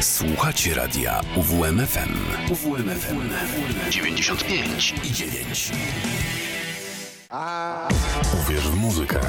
Słuchacie radia UWMFM. UWMFM 95 i 9. Uwierz w muzykę.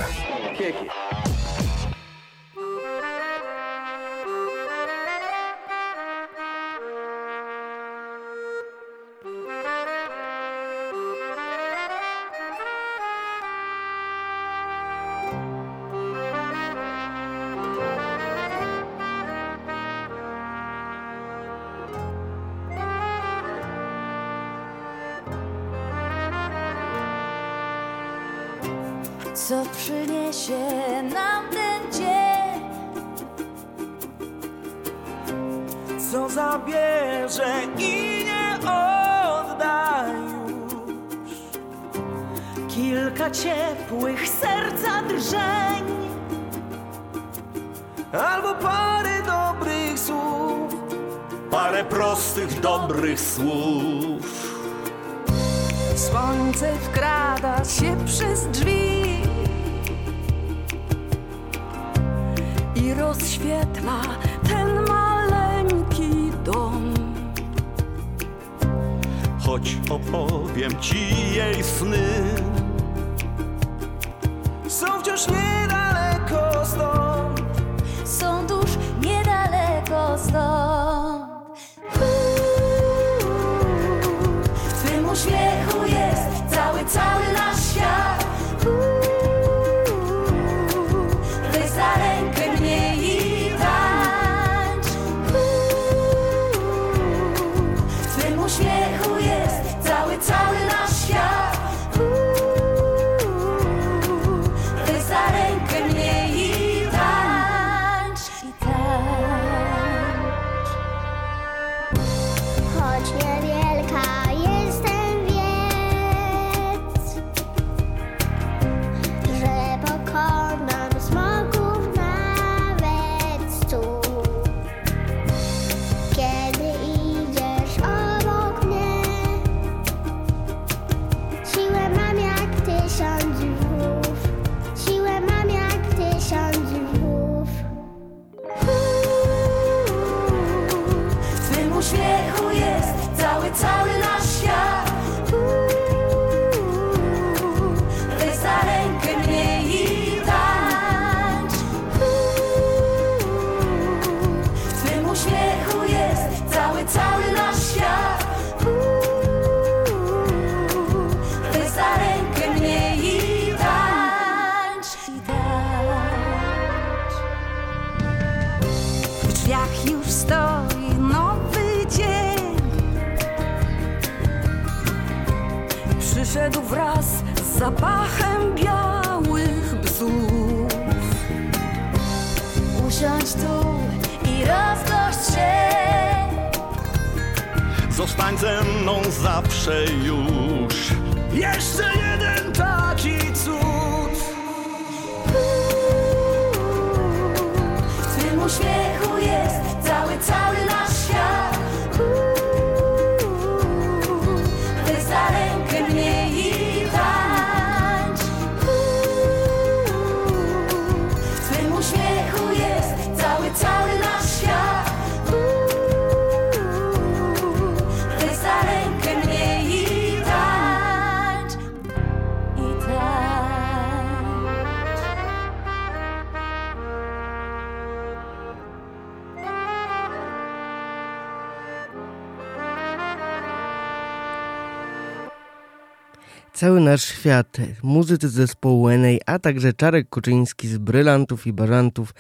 nasz świat, muzycy zespołu NA, a także Czarek Kuczyński z Brylantów i Bażantów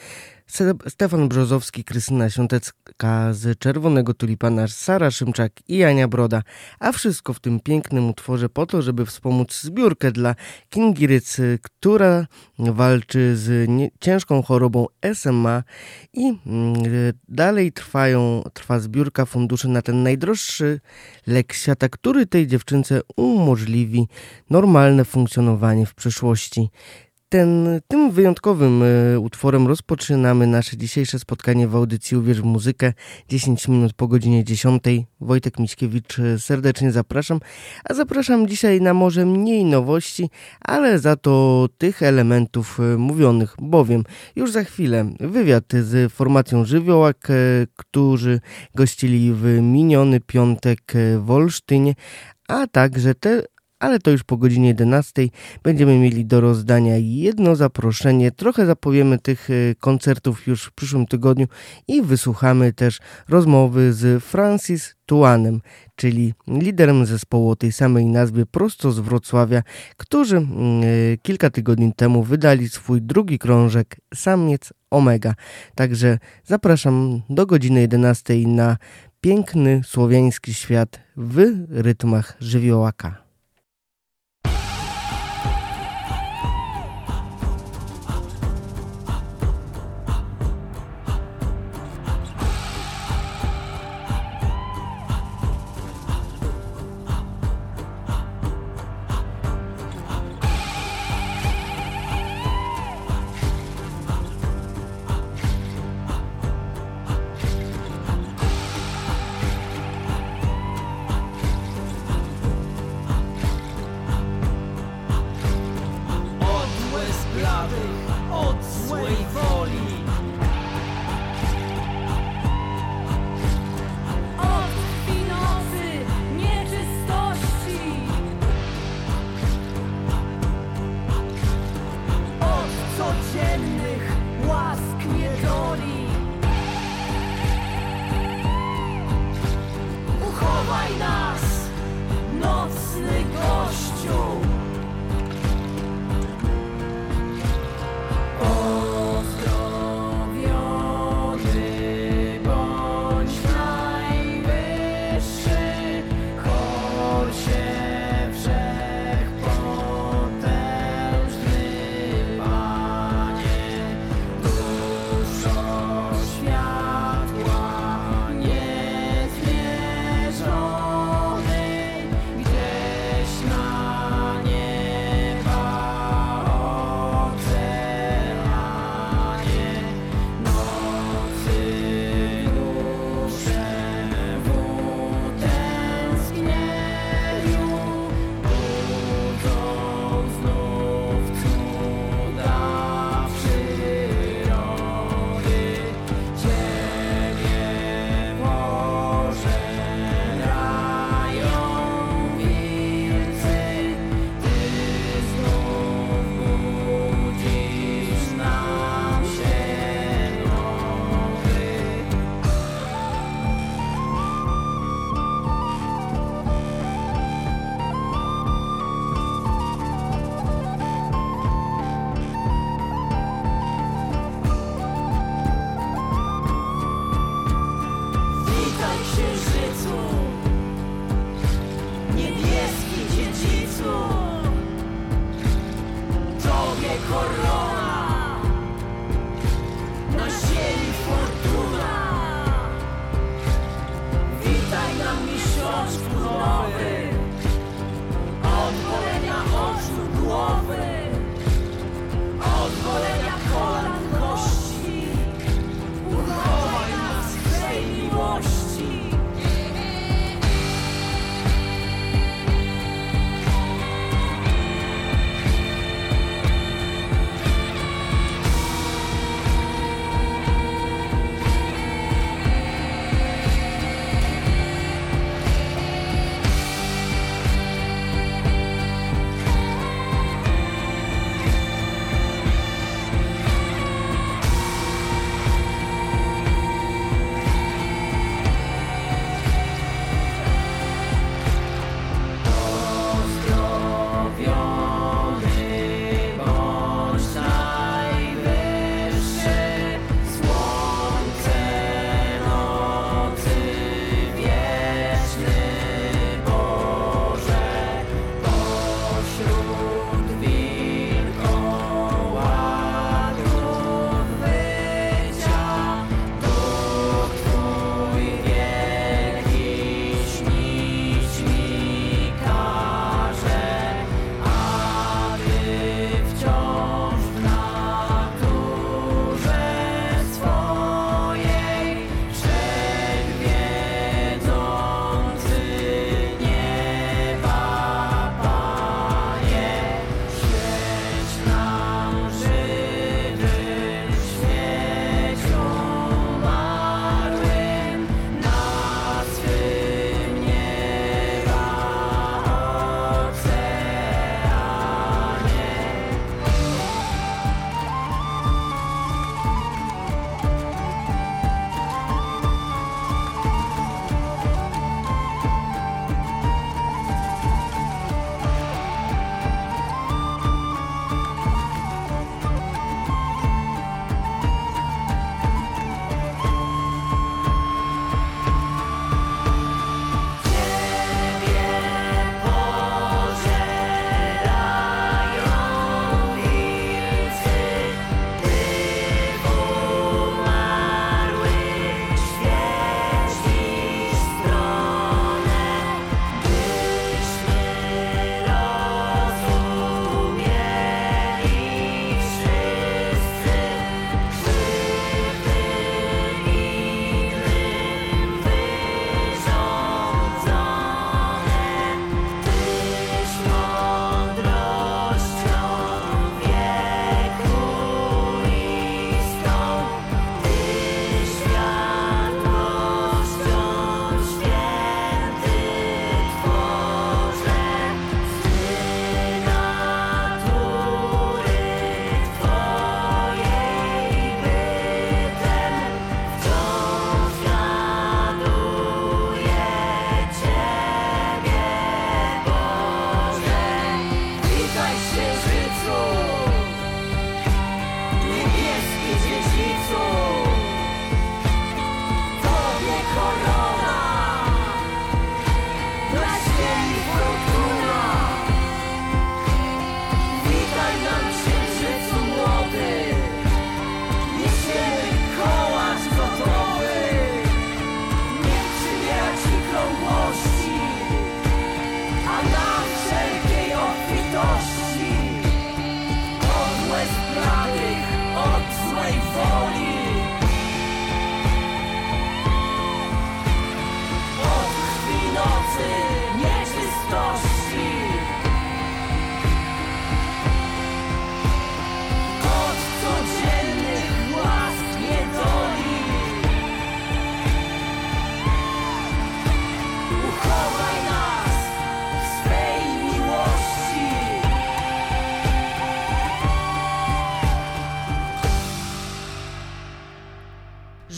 Stefan Brzozowski, Krystyna Świątecka z Czerwonego Tulipana, Sara Szymczak i Ania Broda. A wszystko w tym pięknym utworze po to, żeby wspomóc zbiórkę dla Kingi która walczy z nie, ciężką chorobą SMA i mm, y, dalej trwają, trwa zbiórka funduszy na ten najdroższy lek świata, który tej dziewczynce umożliwi normalne funkcjonowanie w przyszłości ten, tym wyjątkowym e, utworem rozpoczynamy nasze dzisiejsze spotkanie w audycji Uwierz w muzykę 10 minut po godzinie 10. Wojtek Miśkiewicz e, serdecznie zapraszam, a zapraszam dzisiaj na może mniej nowości, ale za to tych elementów e, mówionych, bowiem już za chwilę wywiad z formacją Żywiołak, którzy gościli w miniony piątek w Olsztynie, a także te ale to już po godzinie 11 będziemy mieli do rozdania jedno zaproszenie. Trochę zapowiemy tych e, koncertów już w przyszłym tygodniu i wysłuchamy też rozmowy z Francis Tuanem, czyli liderem zespołu o tej samej nazwie prosto z Wrocławia, którzy mm, e, kilka tygodni temu wydali swój drugi krążek Samiec Omega. Także zapraszam do godziny 11 na piękny słowiański świat w rytmach żywiołaka.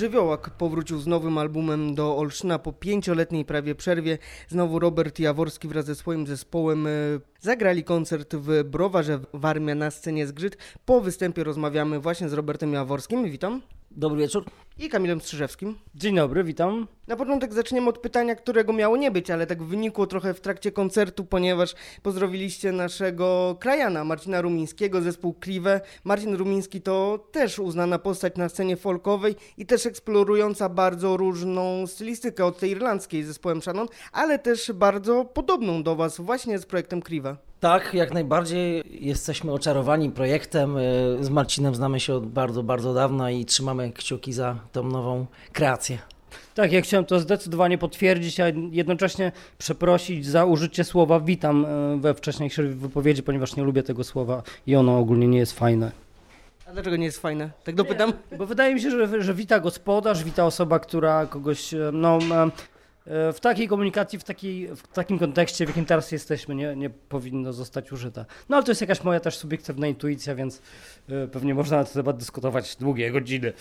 Żywiołak powrócił z nowym albumem do Olsztyna po pięcioletniej prawie przerwie. Znowu Robert Jaworski wraz ze swoim zespołem e, zagrali koncert w Browarze Warmia na scenie Zgrzyt. Po występie rozmawiamy właśnie z Robertem Jaworskim. Witam. Dobry wieczór. I Kamilem Strzyżewskim. Dzień dobry, witam. Na początek zaczniemy od pytania, którego miało nie być, ale tak wynikło trochę w trakcie koncertu, ponieważ pozdrowiliście naszego krajana, Marcina Rumińskiego, zespół Kliwe. Marcin Rumiński to też uznana postać na scenie folkowej i też eksplorująca bardzo różną stylistykę od tej irlandzkiej zespołem Shannon, ale też bardzo podobną do Was właśnie z projektem Kliwe. Tak, jak najbardziej jesteśmy oczarowani projektem. Y, Z Marcinem znamy się od bardzo, bardzo dawna i trzymamy kciuki za tą nową kreację. Tak, ja chciałem to zdecydowanie potwierdzić, a jednocześnie przeprosić za użycie słowa witam e, we wcześniejszej wypowiedzi, ponieważ nie lubię tego słowa i ono ogólnie nie jest fajne. A dlaczego nie jest fajne? Tak dopytam? Bo wydaje mi się, że, że wita gospodarz, wita osoba, która kogoś, e, no, w takiej komunikacji, w, takiej, w takim kontekście, w jakim teraz jesteśmy, nie, nie powinno zostać użyta. No ale to jest jakaś moja też subiektywna intuicja, więc e, pewnie można na ten temat dyskutować długie godziny.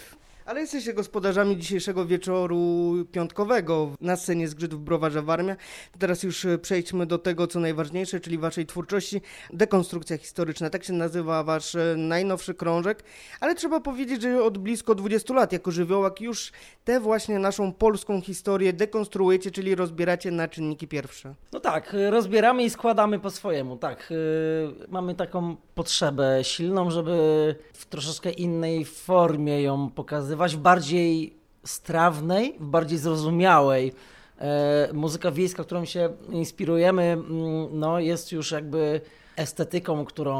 Ale jesteście gospodarzami dzisiejszego wieczoru piątkowego na scenie Zgrzyt w Browarze Warmia. Teraz już e, przejdźmy do tego, co najważniejsze, czyli waszej twórczości. Dekonstrukcja historyczna, tak się nazywa wasz e, najnowszy krążek. Ale trzeba powiedzieć, że od blisko 20 lat jako żywiołak już tę właśnie naszą polską historię dekonstruujecie, czyli rozbieracie na czynniki pierwsze. No tak, y, rozbieramy i składamy po swojemu, tak. Mamy taką potrzebę silną, żeby w troszeczkę innej formie ją pokazywać, w bardziej strawnej, w bardziej zrozumiałej. E, Muzyka wiejska, którą się inspirujemy, mm, no, jest już jakby estetyką, którą,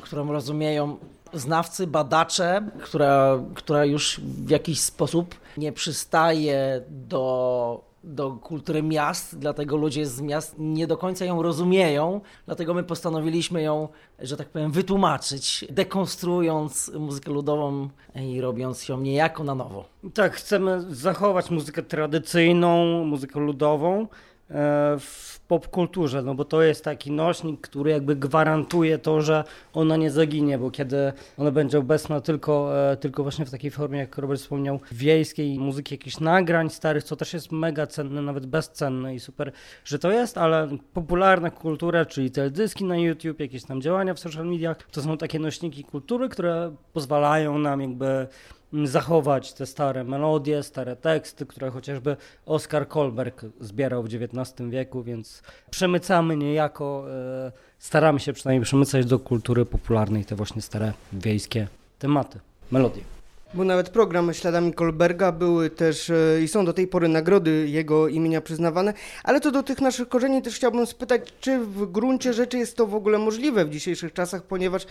którą rozumieją znawcy, badacze, która, która już w jakiś sposób nie przystaje do, do kultury miast, dlatego ludzie z miast nie do końca ją rozumieją, dlatego my postanowiliśmy ją, że tak powiem, wytłumaczyć, dekonstruując muzykę ludową i robiąc ją niejako na nowo. Tak, chcemy zachować muzykę tradycyjną, muzykę ludową w popkulturze, no bo to jest taki nośnik, który jakby gwarantuje to, że ona nie zaginie, bo kiedy ona będzie obecna tylko, e, tylko właśnie w takiej formie, jak Robert wspomniał, wiejskiej muzyki, jakichś nagrań starych, co też jest mega cenne, nawet bezcenne i super, że to jest, ale popularna kultura, czyli teledyski na YouTube, jakieś tam działania w social mediach, to są takie nośniki kultury, które pozwalają nam jakby zachować te stare melodie, stare teksty, które chociażby Oskar Kolberg zbierał w XIX wieku, więc przemycamy niejako, e, staramy się przynajmniej przemycać do kultury popularnej te właśnie stare wiejskie tematy, melodie. Był nawet program Śladami Kolberga, były też e, i są do tej pory nagrody jego imienia przyznawane, ale to do tych naszych korzeni też chciałbym spytać, czy w gruncie rzeczy jest to w ogóle możliwe w dzisiejszych czasach, ponieważ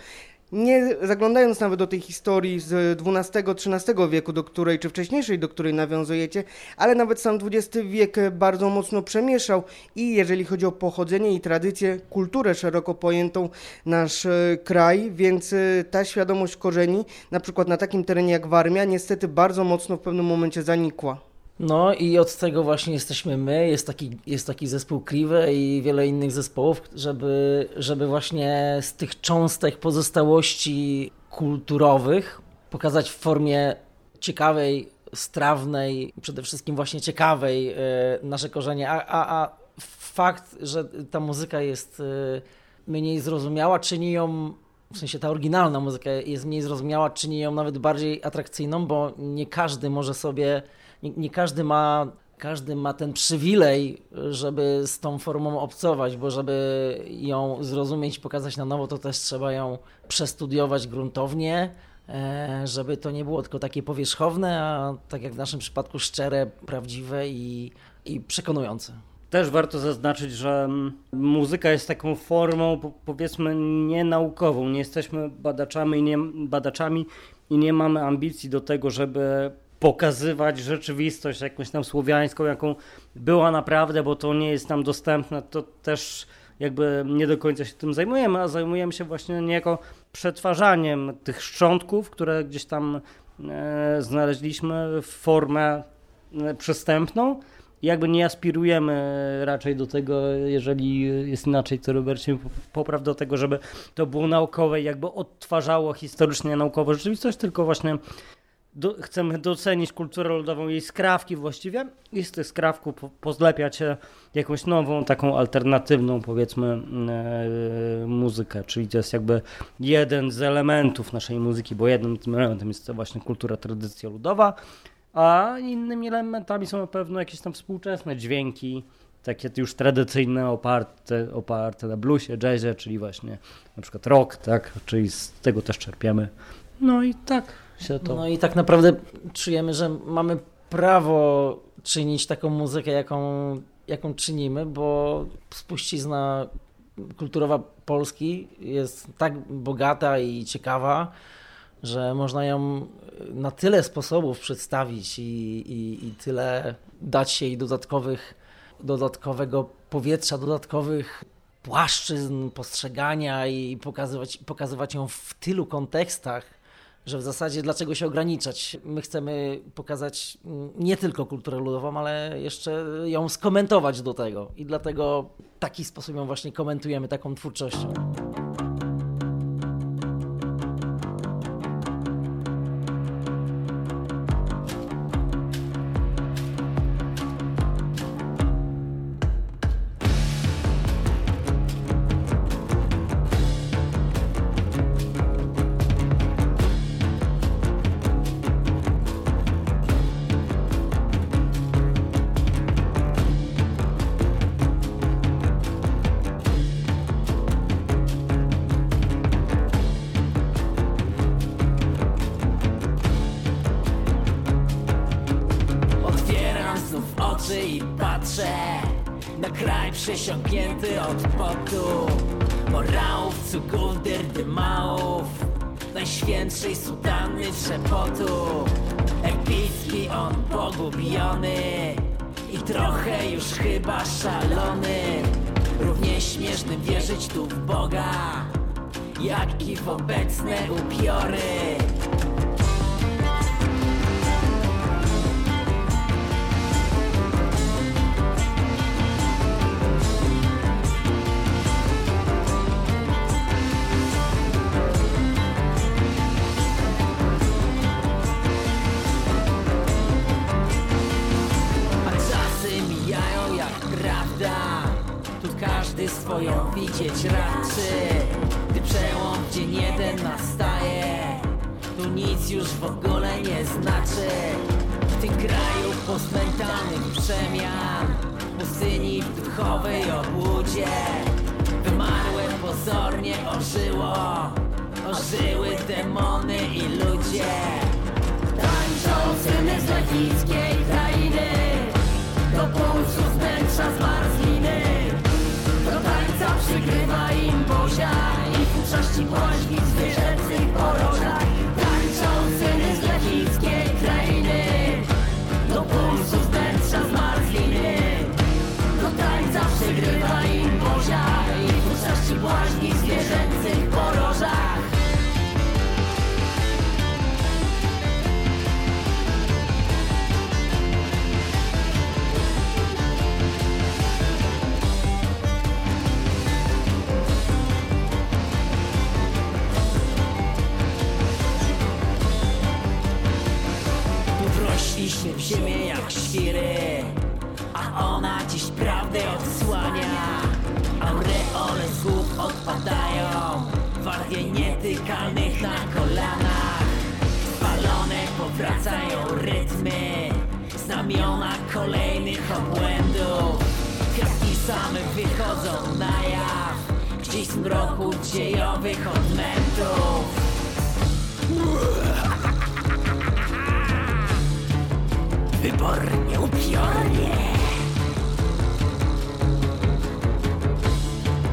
nie zaglądając nawet do tej historii z XII-XIII wieku, do której, czy wcześniejszej, do której nawiązujecie, ale nawet sam XX wiek bardzo mocno przemieszał i jeżeli chodzi o pochodzenie i tradycję, kulturę szeroko pojętą nasz e, kraj, więc e, ta świadomość korzeni, na przykład na takim terenie jak Warmia, niestety bardzo mocno w pewnym momencie zanikła. No i od tego właśnie jesteśmy my, jest taki, jest taki zespół Clive i wiele innych zespołów, żeby, żeby właśnie z tych cząstek pozostałości kulturowych pokazać w formie ciekawej, strawnej, przede wszystkim właśnie ciekawej e, nasze korzenie, a, a, a fakt, że ta muzyka jest e, mniej zrozumiała, czyni ją w sensie ta oryginalna muzyka jest mniej zrozumiała, czyni ją nawet bardziej atrakcyjną, bo nie każdy może sobie, nie, nie każdy ma, każdy ma ten przywilej, żeby z tą formą obcować, bo żeby ją zrozumieć, pokazać na nowo, to też trzeba ją przestudiować gruntownie, e, żeby to nie było tylko takie powierzchowne, a tak jak w naszym przypadku szczere, prawdziwe i, i przekonujące. Też warto zaznaczyć, że muzyka jest taką formą, po- powiedzmy, nienaukową. Nie jesteśmy badaczami nie, badaczami i nie mamy ambicji do tego, żeby pokazywać rzeczywistość jakąś tam słowiańską, jaką była naprawdę, bo to nie jest nam dostępne. To też jakby nie do końca się tym zajmujemy, a zajmujemy się właśnie niejako przetwarzaniem tych szczątków, które gdzieś tam e, znaleźliśmy w formę e, przystępną. Jakby nie aspirujemy raczej do tego, jeżeli jest inaczej, to Robercie popraw do tego, żeby to było naukowe jakby odtwarzało historycznie naukową rzeczywistość, tylko właśnie do, chcemy docenić kulturę ludową, jej skrawki właściwie. I z tych skrawków po, pozlepiać jakąś nową, taką alternatywną powiedzmy e, muzykę, czyli to jest jakby jeden z elementów naszej muzyki, bo jednym tym elementem jest to właśnie kultura, tradycja ludowa, a innymi elementami są na pewno jakieś tam współczesne dźwięki, takie już tradycyjne, oparte, oparte na bluesie, jazzie, czyli właśnie na przykład rock, tak, czyli z tego też czerpiemy. No i tak się to... No i tak naprawdę czujemy, że mamy prawo czynić taką muzykę, jaką, jaką czynimy, bo spuścizna kulturowa Polski jest tak bogata i ciekawa, że można ją na tyle sposobów przedstawić i, i, i tyle dać jej dodatkowych, dodatkowego powietrza, dodatkowych płaszczyzn postrzegania i pokazywać, pokazywać ją w tylu kontekstach, że w zasadzie dlaczego się ograniczać? My chcemy pokazać nie tylko kulturę ludową, ale jeszcze ją skomentować do tego i dlatego taki sposób ją właśnie komentujemy taką twórczością. Lechickiej krainy. Do pulsu wnętrza zmarzliny. Do tańca przygrywa im bozia I w uczości A ona dziś prawdę odsłania. Aureole z głów odpadają Wargie nietykalnych na kolanach. Spalone powracają rytmy Znamiona kolejnych obłędów. Kwiatki same wychodzą na jaw Gdzieś z mroku dziejowych odmętów Wybornie, upiornie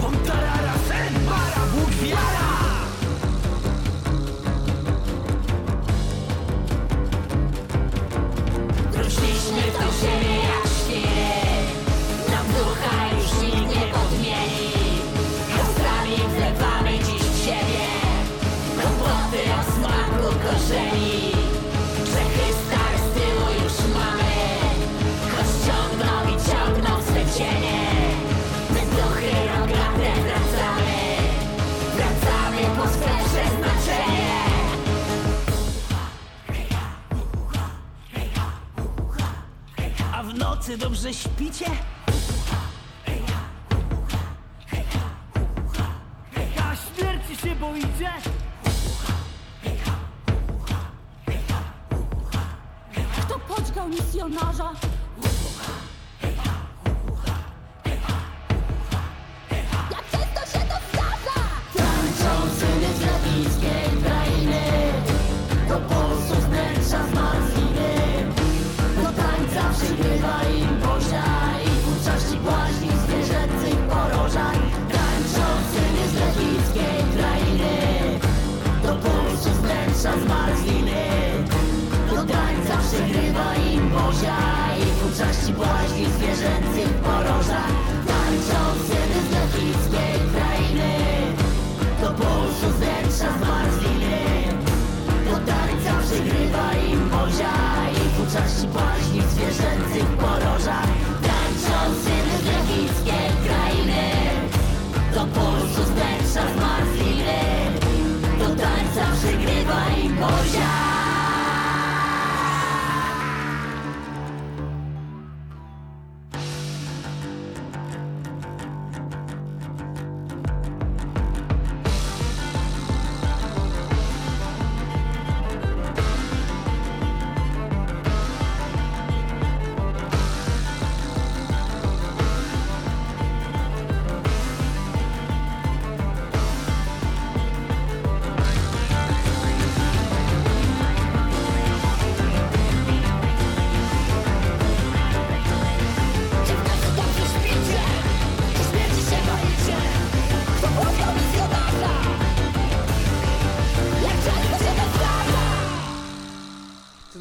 Pontarara, sen, para, Bóg wiara A w nocy dobrze śpicie?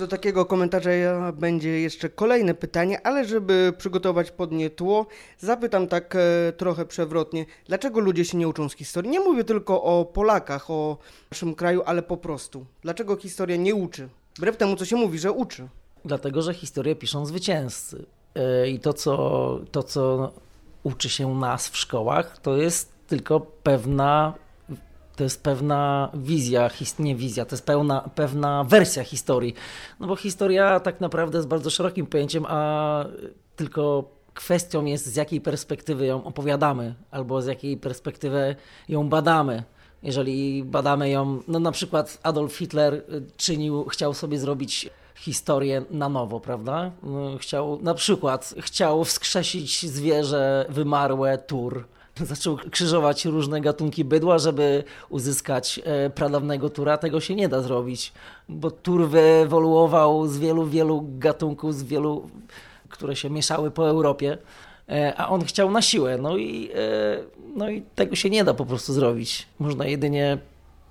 Do takiego komentarza będzie jeszcze kolejne pytanie, ale żeby przygotować pod nie tło, zapytam tak e, trochę przewrotnie, dlaczego ludzie się nie uczą z historii? Nie mówię tylko o Polakach, o naszym kraju, ale po prostu. Dlaczego historia nie uczy? Wbrew temu, co się mówi, że uczy. Dlatego, że historię piszą zwycięzcy. Yy, I to co, to, co uczy się nas w szkołach, to jest tylko pewna. To jest pewna wizja, nie wizja, to jest pełna, pewna wersja historii. No bo historia tak naprawdę jest bardzo szerokim pojęciem, a tylko kwestią jest, z jakiej perspektywy ją opowiadamy, albo z jakiej perspektywy ją badamy. Jeżeli badamy ją, no na przykład Adolf Hitler y, czynił, chciał sobie zrobić historię na nowo, prawda? No, Chciał, na przykład chciał wskrzesić zwierzę wymarłe, tur. Zaczął krzyżować różne gatunki bydła, żeby uzyskać e, pradawnego tura. Tego się nie da zrobić, bo tur wyewoluował z wielu, wielu gatunków, z wielu, które się mieszały po Europie, e, a on chciał na siłę. No i, e, no i tego się nie da po prostu zrobić. Można jedynie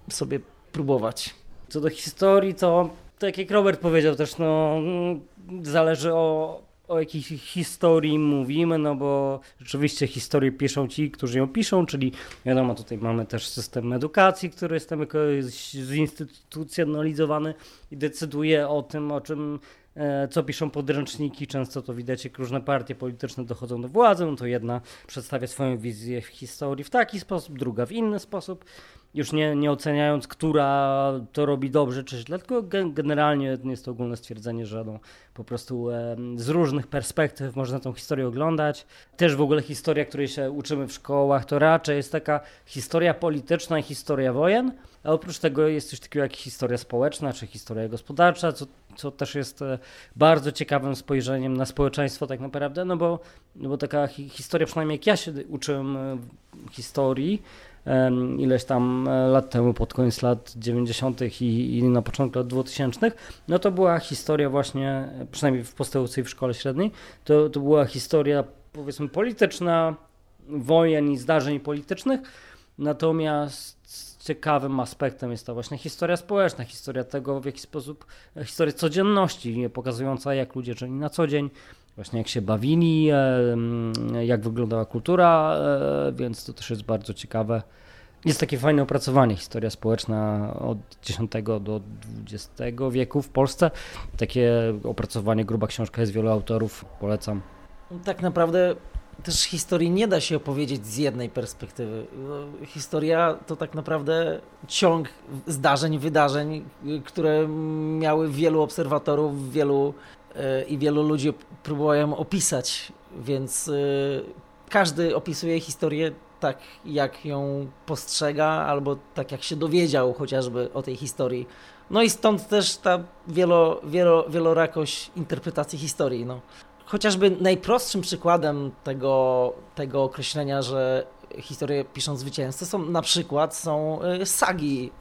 sobie próbować. Co do historii, to tak jak Robert powiedział też, no mm, zależy o, o jakiej hi- historii mówimy, no bo rzeczywiście historię piszą ci, którzy ją piszą, czyli wiadomo, tutaj mamy też system edukacji, który jest tam jakoś zinstytucjonalizowany i decyduje o tym, o czym e, co piszą podręczniki, często to widać, jak różne partie polityczne dochodzą do władzy, no to jedna przedstawia swoją wizję historii w taki sposób, druga w inny sposób już nie, nie oceniając, która to robi dobrze czy źle, tylko gen- generalnie jest to ogólne stwierdzenie, że no, po prostu z różnych perspektyw można tą historię oglądać. Też w ogóle historia, której się uczymy w szkołach, to raczej jest taka historia polityczna i historia wojen, a oprócz tego jest coś takiego jak historia społeczna czy historia gospodarcza, co, co też jest e, bardzo ciekawym spojrzeniem na społeczeństwo tak naprawdę, no bo, no bo taka hi- historia, przynajmniej jak ja się uczyłem e, historii, ileś tam e, lat temu, pod koniec lat 90. I, i na początku lat 2000, no to była historia właśnie, przynajmniej w podstawówce i w szkole średniej, to, to była historia powiedzmy polityczna, wojen i zdarzeń politycznych, natomiast ciekawym aspektem jest to właśnie historia społeczna, historia tego, w jaki sposób, e, historia codzienności, pokazująca jak ludzie żyli na co dzień, właśnie jak się bawili, e, jak wyglądała kultura, e, więc to też jest bardzo ciekawe. Jest takie fajne opracowanie, historia społeczna od X do XX wieku w Polsce. Takie opracowanie, gruba książka jest wielu autorów, polecam. Tak naprawdę też historii nie da się opowiedzieć z jednej perspektywy. No, Historia to tak naprawdę ciąg zdarzeń, wydarzeń, które miały wielu obserwatorów, wielu i wielu ludzi próbowało ją opisać, więc e, każdy opisuje historię tak, jak ją postrzega, albo tak, jak się dowiedział chociażby o tej historii. No i stąd też ta wielo, wielo, wielorakość interpretacji historii. No. Chociażby najprostszym przykładem tego, tego określenia, że historię piszą zwycięzcy, są na przykład są y, sagi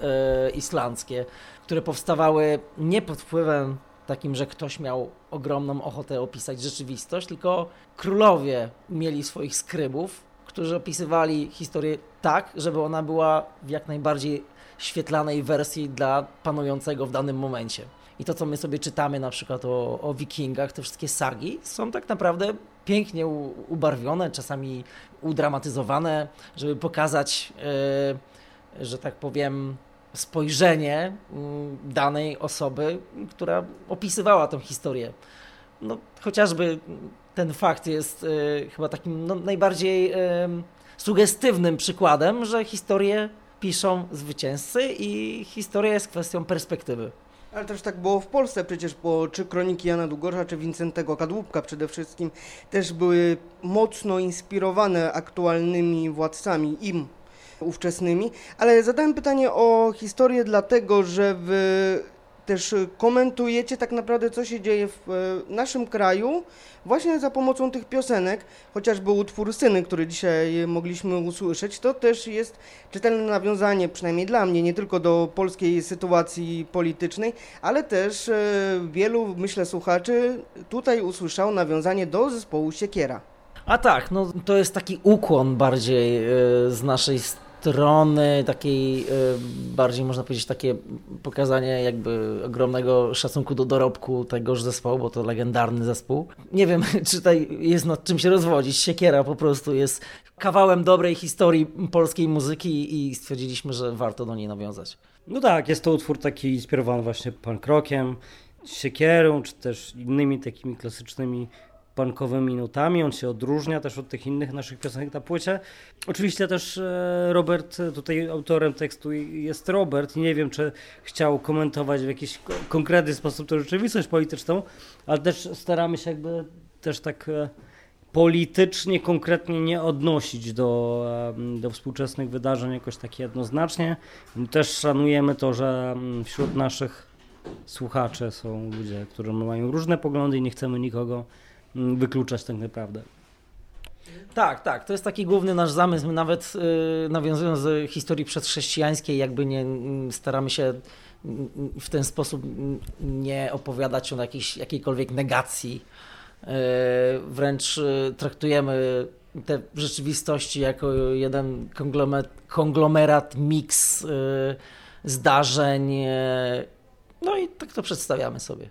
y, islandzkie, które powstawały nie pod wpływem takim, że ktoś miał ogromną ochotę opisać rzeczywistość, tylko królowie mieli swoich skrybów, którzy opisywali historię tak, żeby ona była w jak najbardziej świetlanej wersji dla panującego w danym momencie. I to, co my sobie czytamy na przykład o, o wikingach, te wszystkie sagi, są tak naprawdę pięknie u, ubarwione, czasami udramatyzowane, żeby pokazać, yy, że tak powiem, spojrzenie yy, danej osoby, która opisywała tę historię. No, chociażby ten fakt jest yy, chyba takim no, najbardziej sugestywnym przykładem, że historię piszą zwycięzcy i historia jest kwestią perspektywy. Ale też tak było w Polsce przecież, bo czy kroniki Jana Długosza, czy Wincentego Kadłubka przede wszystkim też były mocno inspirowane aktualnymi władcami im ówczesnymi. Ale zadałem pytanie o historię dlatego, że w też komentujecie tak naprawdę, co się dzieje w naszym kraju, właśnie za pomocą tych piosenek, chociażby utwór Syny, który dzisiaj mogliśmy usłyszeć, to też jest czytelne nawiązanie, przynajmniej dla mnie, nie tylko do polskiej sytuacji politycznej, ale też e, wielu, myślę, słuchaczy tutaj usłyszał nawiązanie do zespołu Siekiera. A tak, no to jest taki ukłon bardziej e, z naszej strony strony takiej, e, bardziej można powiedzieć, takie pokazanie jakby ogromnego szacunku do dorobku tegoż zespołu, bo to legendarny zespół. Nie wiem, czy tutaj jest nad czym się rozwodzić. Siekiera po prostu jest kawałem dobrej historii polskiej muzyki i stwierdziliśmy, że warto do niej nawiązać. No tak, jest to utwór taki inspirowany właśnie punk rockiem, siekierą, czy też innymi takimi klasycznymi punkowymi nutami. On się odróżnia też od tych innych naszych piosenek na płycie. Oczywiście też e, Robert, tutaj autorem tekstu jest Robert nie wiem, czy chciał komentować w jakiś konkretny sposób tę rzeczywistość polityczną, ale też staramy się jakby też tak e, politycznie, konkretnie nie odnosić do, e, do współczesnych wydarzeń jakoś tak jednoznacznie. Też szanujemy to, że wśród naszych słuchaczy są ludzie, którzy mają różne poglądy i nie chcemy nikogo wykluczać tak naprawdę. Tak, tak. To jest taki główny nasz zamysł. My nawet yy, nawiązując do historii przedchrześcijańskiej, jakby nie staramy się w ten sposób nie opowiadać o jakiejś, jakiejkolwiek negacji. Yy, wręcz yy, traktujemy te rzeczywistości jako jeden konglomerat, konglomerat miks yy, zdarzeń. Yy, no i tak to przedstawiamy sobie.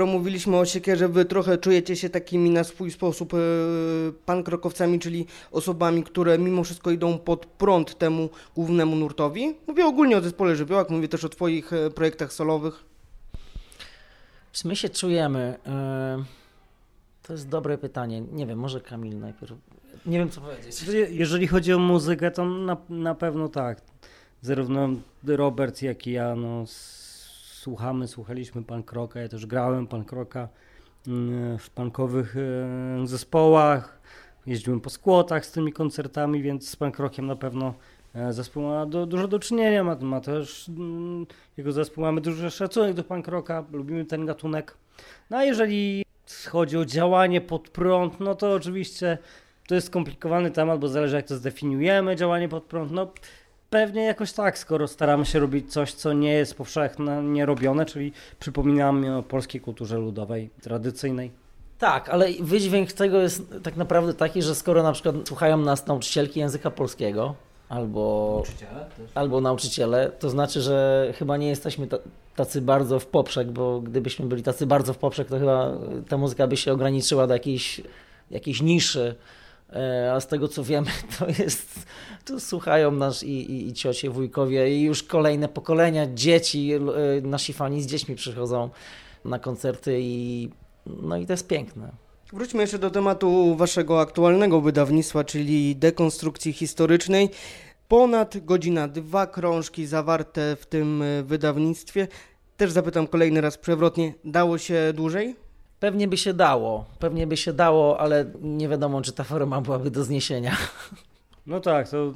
Skoro mówiliśmy o siekierze, wy trochę czujecie się takimi na swój sposób e, pankrokowcami, czyli osobami, które mimo wszystko idą pod prąd temu głównemu nurtowi. Mówię ogólnie o zespole Żywiołak, mówię też o twoich e, projektach solowych. Czy my się czujemy? E, To jest dobre pytanie. Nie wiem, może Kamil najpierw. Nie wiem, co powiedzieć. Jeżeli chodzi o muzykę, to na, na pewno tak. Zarówno Robert, jak i ja, no, słuchamy, słuchaliśmy punk rocka. Ja też grałem punk rocka mm, w punkowych e, zespołach. Jeździłem po skłotach z tymi koncertami, więc z punk rockiem na pewno e, zespół ma do, dużo do czynienia. Ma, ma też mm, jego zespół, mamy duży szacunek do punk rocka, lubimy ten gatunek. No a jeżeli chodzi o działanie pod prąd, no to oczywiście to jest skomplikowany temat, bo zależy jak to zdefiniujemy, działanie pod prąd. No pewnie jakoś tak, skoro staramy się robić coś, co nie jest powszechnie nierobione, czyli przypominamy o polskiej kulturze ludowej, tradycyjnej. Tak, ale wydźwięk tego jest tak naprawdę taki, że skoro na przykład słuchają nas nauczycielki języka polskiego albo albo nauczyciele, to znaczy, że chyba nie jesteśmy ta- tacy bardzo w poprzek, bo gdybyśmy byli tacy bardzo w poprzek, to chyba ta muzyka by się ograniczyła do jakiejś, jakiejś niszy. E, A z tego co wiemy, to jest, to słuchają nas i, i, i ciocie, wujkowie i już kolejne pokolenia dzieci, e, nasi fani z dziećmi przychodzą na koncerty i no i to jest piękne. Wróćmy jeszcze do tematu waszego aktualnego wydawnictwa, czyli dekonstrukcji historycznej. Ponad godzina, dwa krążki zawarte w tym wydawnictwie. Też zapytam kolejny raz przewrotnie, dało się dłużej? Pewnie by się dało, pewnie by się dało, ale nie wiadomo, czy ta forma byłaby do zniesienia. No tak, to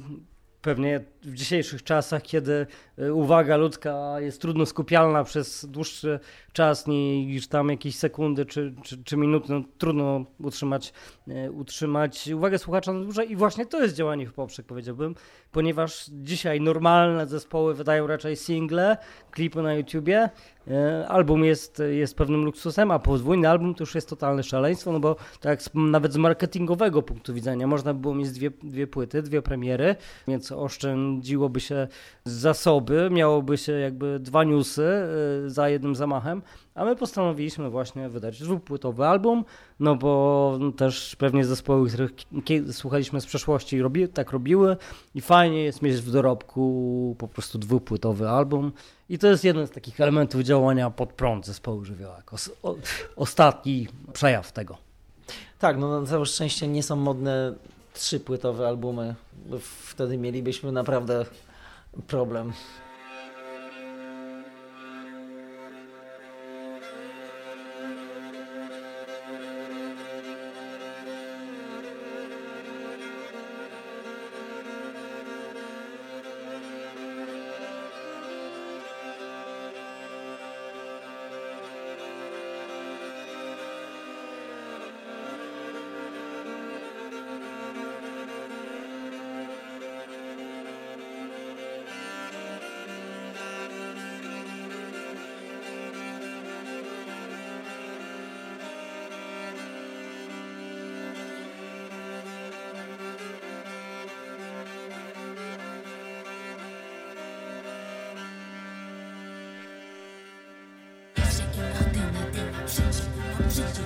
pewnie w dzisiejszych czasach, kiedy y, uwaga ludzka jest trudno skupialna przez dłuższy czas niż tam jakieś sekundy czy, czy, czy minuty, no, trudno utrzymać, y, utrzymać uwagę słuchacza na dłużej. I właśnie to jest działanie w poprzek, powiedziałbym, ponieważ dzisiaj normalne zespoły wydają raczej single, klipy na YouTubie, y, album jest, jest pewnym luksusem, a podwójny album to już jest totalne szaleństwo, no bo tak nawet z marketingowego punktu widzenia można by było mieć dwie, dwie płyty, dwie premiery, więc oszczędziłoby się zasoby, miałoby się jakby dwa newsy y, za jednym zamachem, a my postanowiliśmy właśnie wydać dwupłytowy album, no bo też pewnie zespoły, których słuchaliśmy z przeszłości robi, tak robiły i fajnie jest mieć w dorobku po prostu dwupłytowy album i to jest jeden z takich elementów działania pod prąd zespołu Żywiołak. Ostatni przejaw tego. Tak, no na całe szczęście nie są modne trzypłytowe albumy, bo wtedy mielibyśmy naprawdę problem.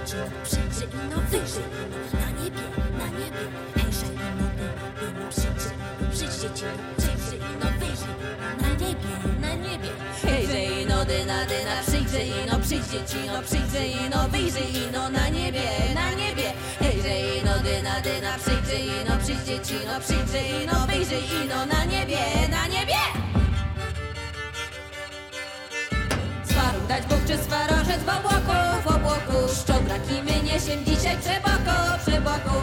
Przyjdzie ci, no no no na niebie, na niebie. Hejże i no ty, ty no przyjdzie, no przyjdzie ci, no przyjdzie i no wyjdzie na niebie, na niebie. Hejże i no dyna, dyna przyjdzie i no przyjdzie ci, no przyjdzie i no wyjdzie i no na niebie, na niebie. Hejże i no dyna, dyna przyjdzie i no przyjdzie ci, no przyjdzie i no wyjdzie i no na niebie, na niebie. Swaru dać Bóg czy swarożec w obłoku Szczobraki my niesiem dzisiaj przeboku, przeboku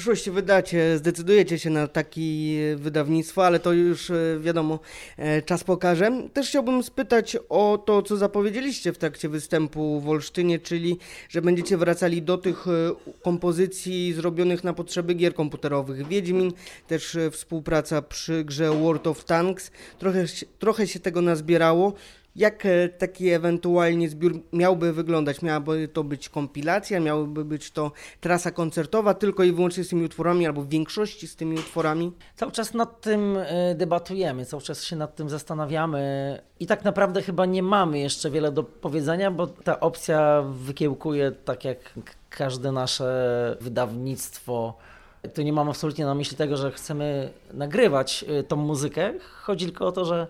przyszłości wydacie, zdecydujecie się na takie wydawnictwo, ale to już e, wiadomo, e, czas pokaże. Też chciałbym spytać o to, co zapowiedzieliście w trakcie występu w Olsztynie, czyli że będziecie wracali do tych e, kompozycji zrobionych na potrzeby gier komputerowych. Wiedźmin, też współpraca przy grze World of Tanks. Trochę, trochę się tego nazbierało. Jak e, taki ewentualnie zbiór miałby wyglądać? Miałaby to być kompilacja, miałaby być to trasa koncertowa tylko i wyłącznie z tymi utworami, albo w większości z tymi utworami? Cały czas nad tym e, debatujemy, cały czas się nad tym zastanawiamy i tak naprawdę chyba nie mamy jeszcze wiele do powiedzenia, bo ta opcja wykiełkuje tak jak każde nasze wydawnictwo. Tu nie mam absolutnie na myśli tego, że chcemy nagrywać e, tą muzykę. Chodzi tylko o to, że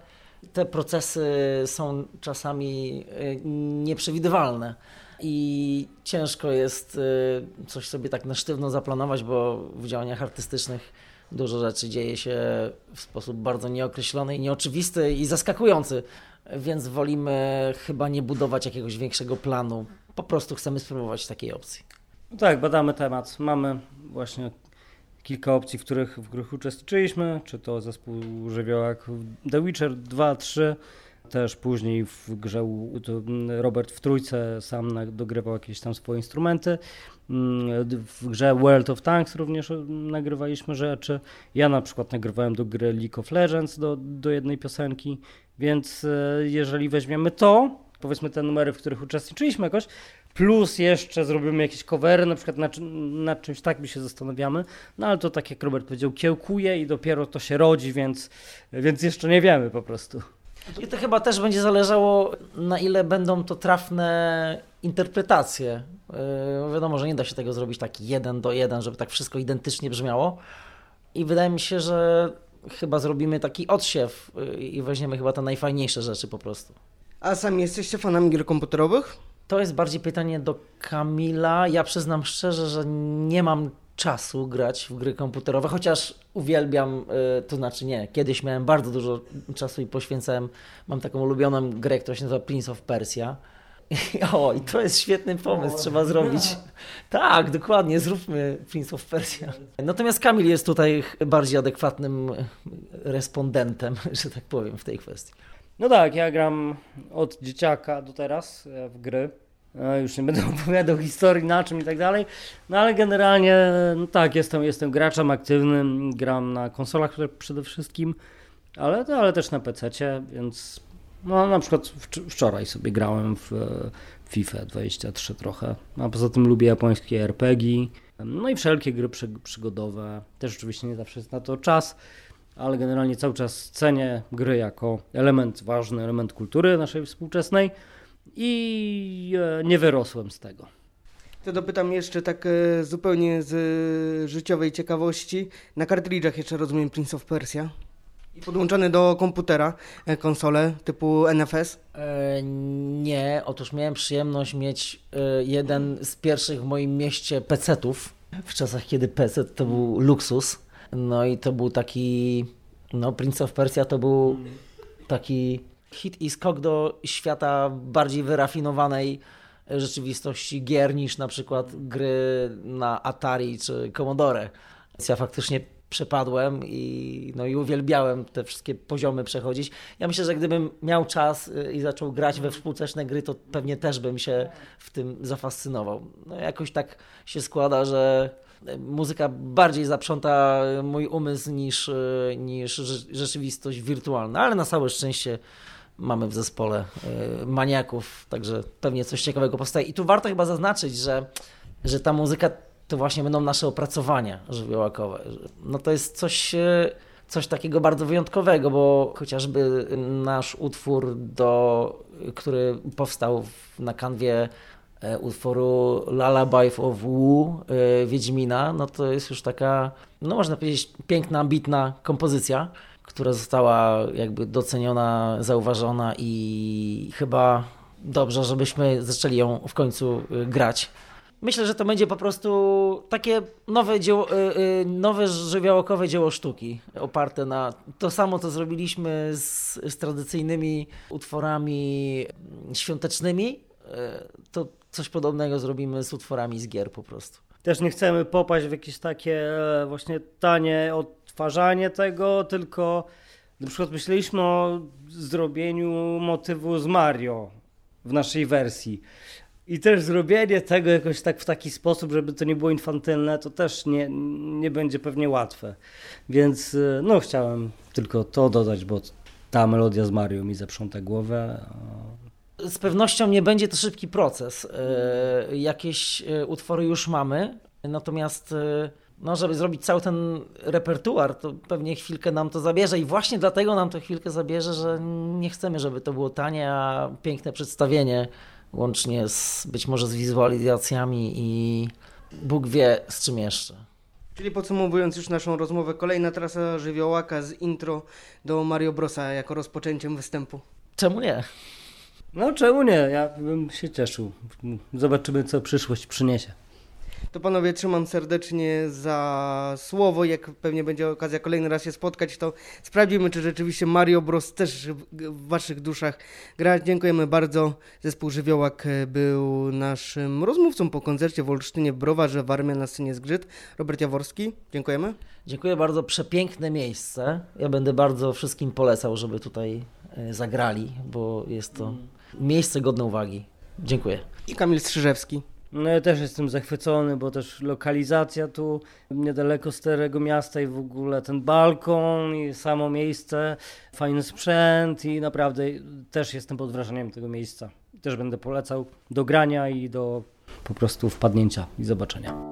te procesy są czasami e, nieprzewidywalne i ciężko jest e, coś sobie tak na sztywno zaplanować, bo w działaniach artystycznych dużo rzeczy dzieje się w sposób bardzo nieokreślony i nieoczywisty i zaskakujący, więc wolimy chyba nie budować jakiegoś większego planu. Po prostu chcemy spróbować takiej opcji. No tak, badamy temat. Mamy właśnie kilka opcji, w których, w których uczestniczyliśmy, czy to zespół żywiołak The Witcher 2, 3, też później w grze Robert w trójce sam dogrywał jakieś tam swoje instrumenty. Mm, W grze World of Tanks również nagrywaliśmy rzeczy. Ja na przykład nagrywałem do gry League of Legends do, do jednej piosenki, więc e, jeżeli weźmiemy to, powiedzmy te numery, w których uczestniczyliśmy jakoś, plus jeszcze zrobimy jakieś covery, na przykład nad, czym- nad czymś tak my się zastanawiamy, no ale to tak jak Robert powiedział, kiełkuje i dopiero to się rodzi, więc, więc jeszcze nie wiemy po prostu. I to chyba też będzie zależało, na ile będą to trafne interpretacje, Yy, wiadomo, że nie da się tego zrobić tak jeden do jeden, żeby tak wszystko identycznie brzmiało. I wydaje mi się, że chyba zrobimy taki odsiew yy, i weźmiemy chyba te najfajniejsze rzeczy po prostu. A sami jesteście fanami gier komputerowych? To jest bardziej pytanie do Kamila. Ja przyznam szczerze, że nie mam czasu grać w gry komputerowe, chociaż uwielbiam, yy, to znaczy nie, kiedyś miałem bardzo dużo czasu i poświęcałem, mam taką ulubioną grę, która się nazywa Prince of Persia. O, i to jest świetny pomysł, trzeba zrobić. Tak, dokładnie, zróbmy Prince of Persia. Natomiast Kamil jest tutaj bardziej adekwatnym respondentem, że tak powiem, w tej kwestii. No tak, ja gram od dzieciaka do teraz w gry. E, Już nie będę opowiadał historii na czym i tak dalej. No ale generalnie, no tak, jestem, jestem graczem aktywnym, gram na konsolach przede wszystkim, ale, ale też na PC, więc no na przykład wcz- wczoraj sobie grałem w e, FIFA 23 trochę. A poza tym lubię japońskie RPG, no i wszelkie gry przy, przygodowe. Też oczywiście nie zawsze jest na to czas, ale generalnie cały czas cenię gry jako element ważny, element kultury naszej współczesnej i e, nie wyrosłem z tego. To dopytam jeszcze tak e, zupełnie z e, życiowej ciekawości. Na kartridżach jeszcze rozumiem Prince of Persia. I podłączony do komputera konsole typu NFS? E, nie, otóż miałem przyjemność mieć jeden z pierwszych w moim mieście PC-ów, w czasach kiedy PC to był luksus. No i to był taki, no Prince of Persia to był taki hit i skok do świata bardziej wyrafinowanej rzeczywistości gier niż na przykład gry na Atari czy Commodore. Więc ja faktycznie przepadłem i, no i uwielbiałem te wszystkie poziomy przechodzić. Ja myślę, że gdybym miał czas y, i zaczął grać we współczesne gry, to pewnie też bym się w tym zafascynował. No jakoś tak się składa, że muzyka bardziej zaprząta mój umysł niż, y, niż rze- rzeczywistość wirtualna, ale na całe szczęście mamy w zespole y, maniaków, także pewnie coś ciekawego powstaje. I tu warto chyba zaznaczyć, że, że ta muzyka to właśnie będą nasze opracowania żywiołakowe. No to jest coś, y, coś takiego bardzo wyjątkowego, bo chociażby nasz utwór, do, który powstał na kanwie e, utworu Lullaby of Wu e, Wiedźmina, no to jest już taka, no można powiedzieć, piękna, ambitna kompozycja, która została jakby doceniona, zauważona i chyba dobrze, żebyśmy zaczęli ją w końcu y, grać. Myślę, że to będzie po prostu takie nowe, dzieło, y, nowe żywiołokowe dzieło sztuki, oparte na to samo, co zrobiliśmy z, z tradycyjnymi utworami świątecznymi. To coś podobnego zrobimy z utworami z gier po prostu. Też nie chcemy popaść w jakieś takie e, właśnie tanie odtwarzanie tego, tylko na przykład myśleliśmy o zrobieniu motywu z Mario w naszej wersji. I też zrobienie tego jakoś tak w taki sposób, żeby to nie było infantylne, to też nie, nie będzie pewnie łatwe. Więc e, no chciałem tylko to dodać, bo ta melodia z Mario mi zaprząta głowę. Z pewnością nie będzie to szybki proces. E, Jakieś e, utwory już mamy, natomiast e, no, żeby zrobić cały ten repertuar, to pewnie chwilkę nam to zabierze i właśnie dlatego nam to chwilkę zabierze, że nie chcemy, żeby to było tanie, a piękne przedstawienie, łącznie z być może z wizualizacjami i Bóg wie z czym jeszcze. Czyli podsumowując już naszą rozmowę, kolejna trasa żywiołaka z intro do Mario Brosa jako rozpoczęciem występu. Czemu nie? No czemu nie? Ja bym się cieszył. Zobaczymy, co przyszłość przyniesie. To panowie trzymam serdecznie za słowo. Jak pewnie będzie okazja kolejny raz się spotkać, to sprawdzimy, czy rzeczywiście Mario Bros. też w w waszych duszach gra. Dziękujemy bardzo. Zespół Żywiołak e, był naszym rozmówcą po koncercie w Olsztynie w Browarze Warmia na scenie Zgrzyt. Robert Jaworski, dziękujemy. Dziękuję bardzo, przepiękne miejsce. Ja będę bardzo wszystkim polecał, żeby tutaj e, zagrali, bo jest to miejsce godne uwagi. Dziękuję. I Kamil Strzyżewski. No ja też jestem zachwycony, bo też lokalizacja tu niedaleko Starego Miasta i w ogóle ten balkon i samo miejsce, fajny sprzęt i naprawdę też jestem pod wrażeniem tego miejsca. Też będę polecał do grania i do po prostu wpadnięcia i zobaczenia.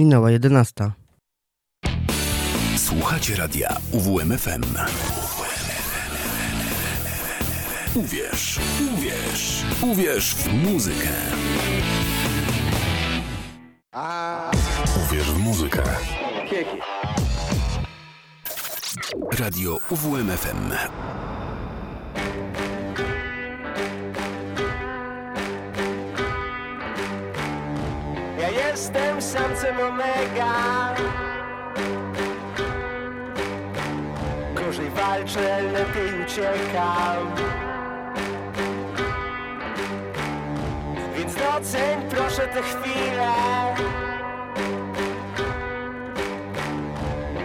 Minęła 11. Słuchacie radia UWMFM. Uwierz, uwierz, uwierz w muzykę. Uwierz w muzykę. Radio UWMFM. Omega. Gorzej walczę, lepiej uciekam. Więc doceń proszę tę chwilę.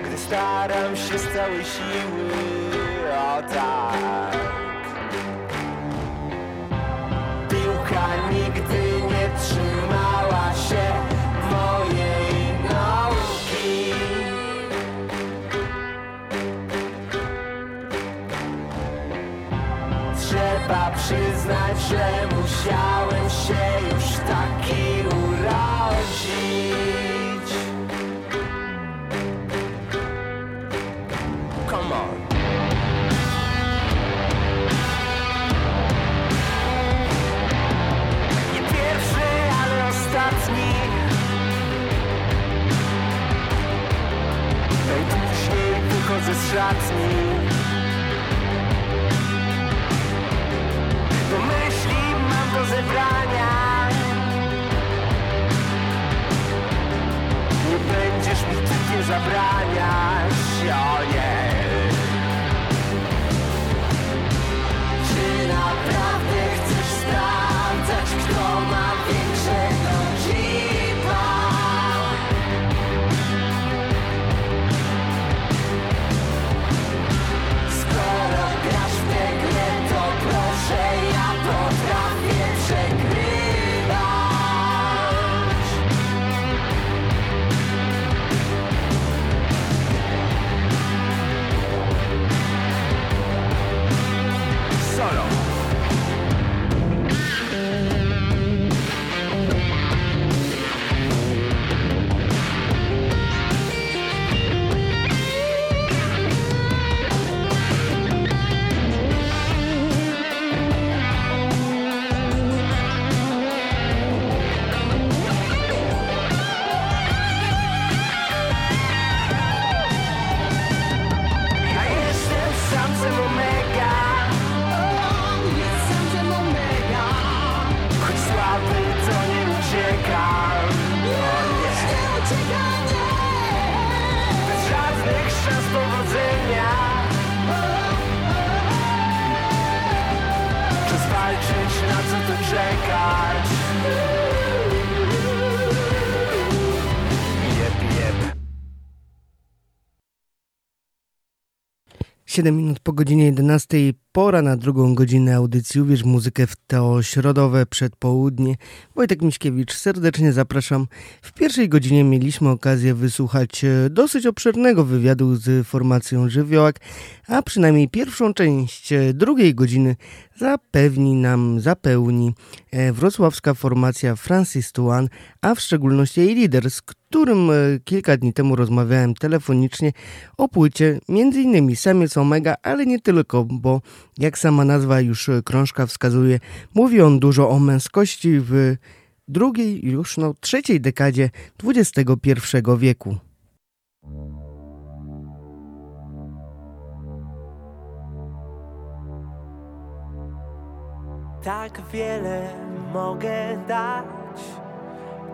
Gdy staram się z całej siły O tak przyznać, że musiałem się już taki urodzić Come on. Nie pierwszy, ale ostatni. Najpóźniej wychodzę z szatni Nie będziesz mi typie zabraniać O nie Czy naprawdę chcesz sprawdzać, kto ma co tu 7 minut po godzinie 11. Pora na drugą godzinę audycji Uwierz muzykę w to środowe przedpołudnie. Wojtek Miśkiewicz, serdecznie zapraszam. W pierwszej godzinie mieliśmy okazję wysłuchać e, dosyć obszernego wywiadu z formacją Żywiołak, a przynajmniej pierwszą część e, drugiej godziny zapewni nam, zapełni e, wrocławska formacja Francis Tuan, a w szczególności jej lider, z którym e, kilka dni temu rozmawiałem telefonicznie o płycie, innymi Samiec Omega, ale nie tylko, bo jak sama nazwa już e, krążka wskazuje, mówi on dużo o męskości w drugiej, już no trzeciej dekadzie XXI wieku. Tak wiele mogę dać,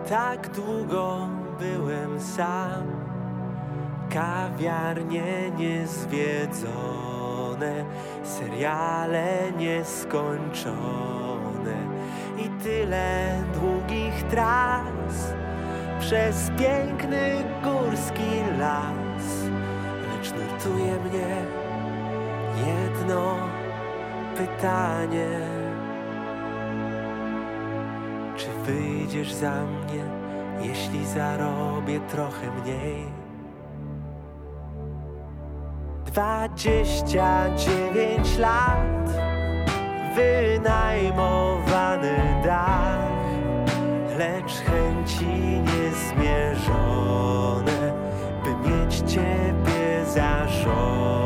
tak długo byłem sam. Kawiarnie niezwiedzone, seriale nieskończone i tyle długich tras przez piękny górski las. Lecz nurtuje mnie jedno pytanie. Czy wyjdziesz za mnie, jeśli zarobię trochę mniej? Dwadzieścia dziewięć lat, wynajmowany dach, lecz chęci niezmierzone, by mieć Ciebie za żonę.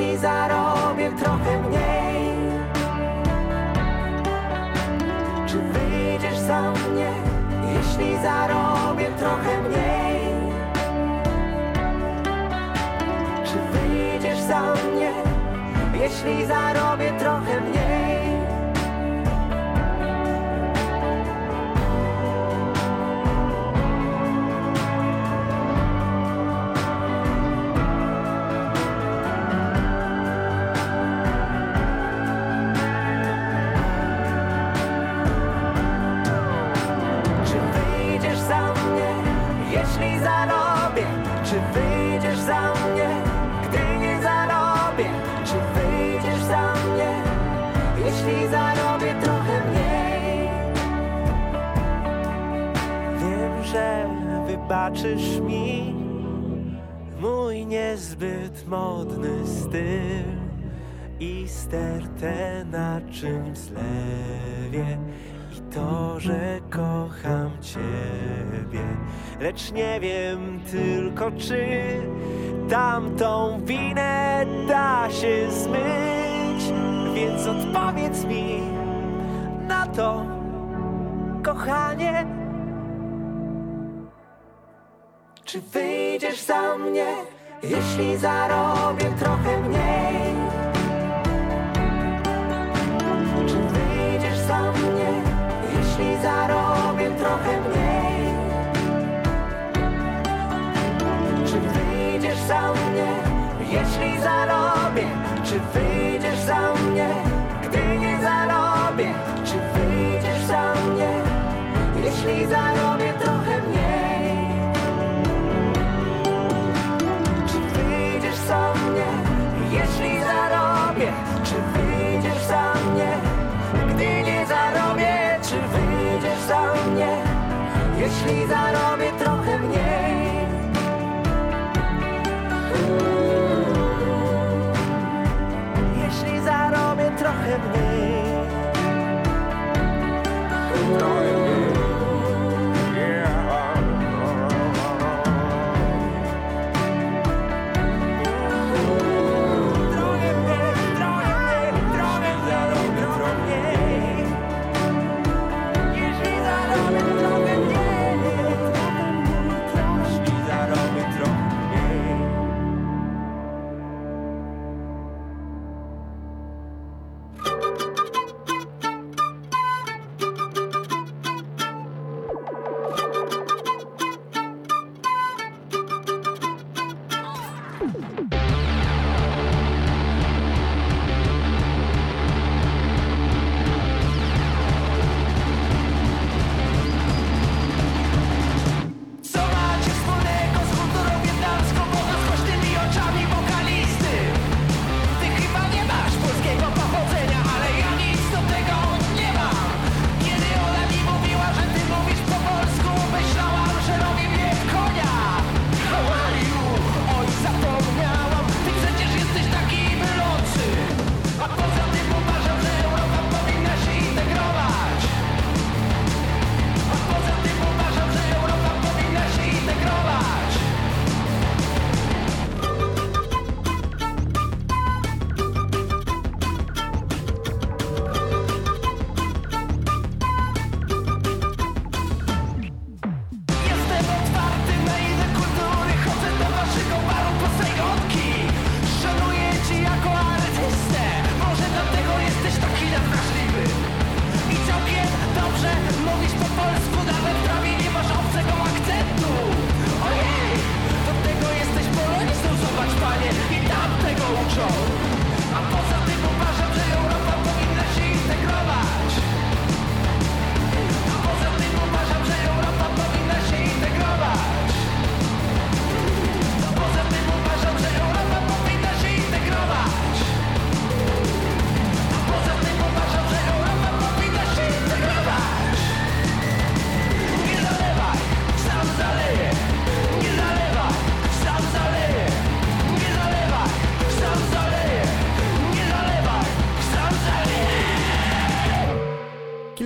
Jeśli zarobię trochę mniej? Czy wyjdziesz za mnie, jeśli zarobię trochę mniej? Czy wyjdziesz za mnie, jeśli zarobię trochę mniej? Wybaczysz mi mój niezbyt modny styl i stertę na czymś zlewie i to, że kocham Ciebie, lecz nie wiem tylko czy tamtą winę da się zmyć, więc odpowiedz mi na to, kochanie. Czy wyjdziesz za mnie, jeśli zarobię trochę mniej? Czy wyjdziesz za mnie, jeśli zarobię trochę mniej? Czy wyjdziesz za mnie, jeśli zarobię? Czy wyjdziesz za mnie, gdy nie zarobię? Czy wyjdziesz za mnie, jeśli zarobię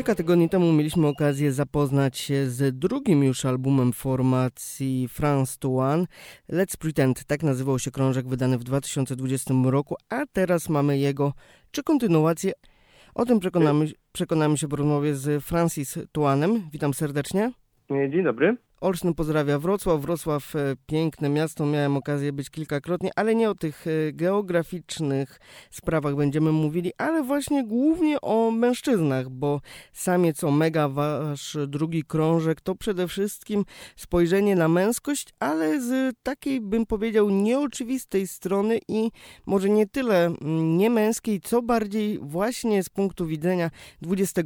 Kilka tygodni temu mieliśmy okazję zapoznać się z drugim już albumem formacji France to One. Let's Pretend, tak nazywał się krążek wydany w 2020 roku, a teraz mamy jego czy kontynuację. O tym przekonamy, przekonamy się w rozmowie z Francis Tuanem. Witam serdecznie. Dzień dobry. Olsztyn pozdrawia Wrocław. Wrocław e, piękne miasto, miałem okazję być kilkakrotnie, ale nie o tych e, geograficznych sprawach będziemy mówili, ale właśnie głównie o mężczyznach, bo samiec Omega, wasz drugi krążek, to przede wszystkim spojrzenie na męskość, ale z takiej, bym powiedział, nieoczywistej strony i może nie tyle mm, niemęskiej, co bardziej właśnie z punktu widzenia XXI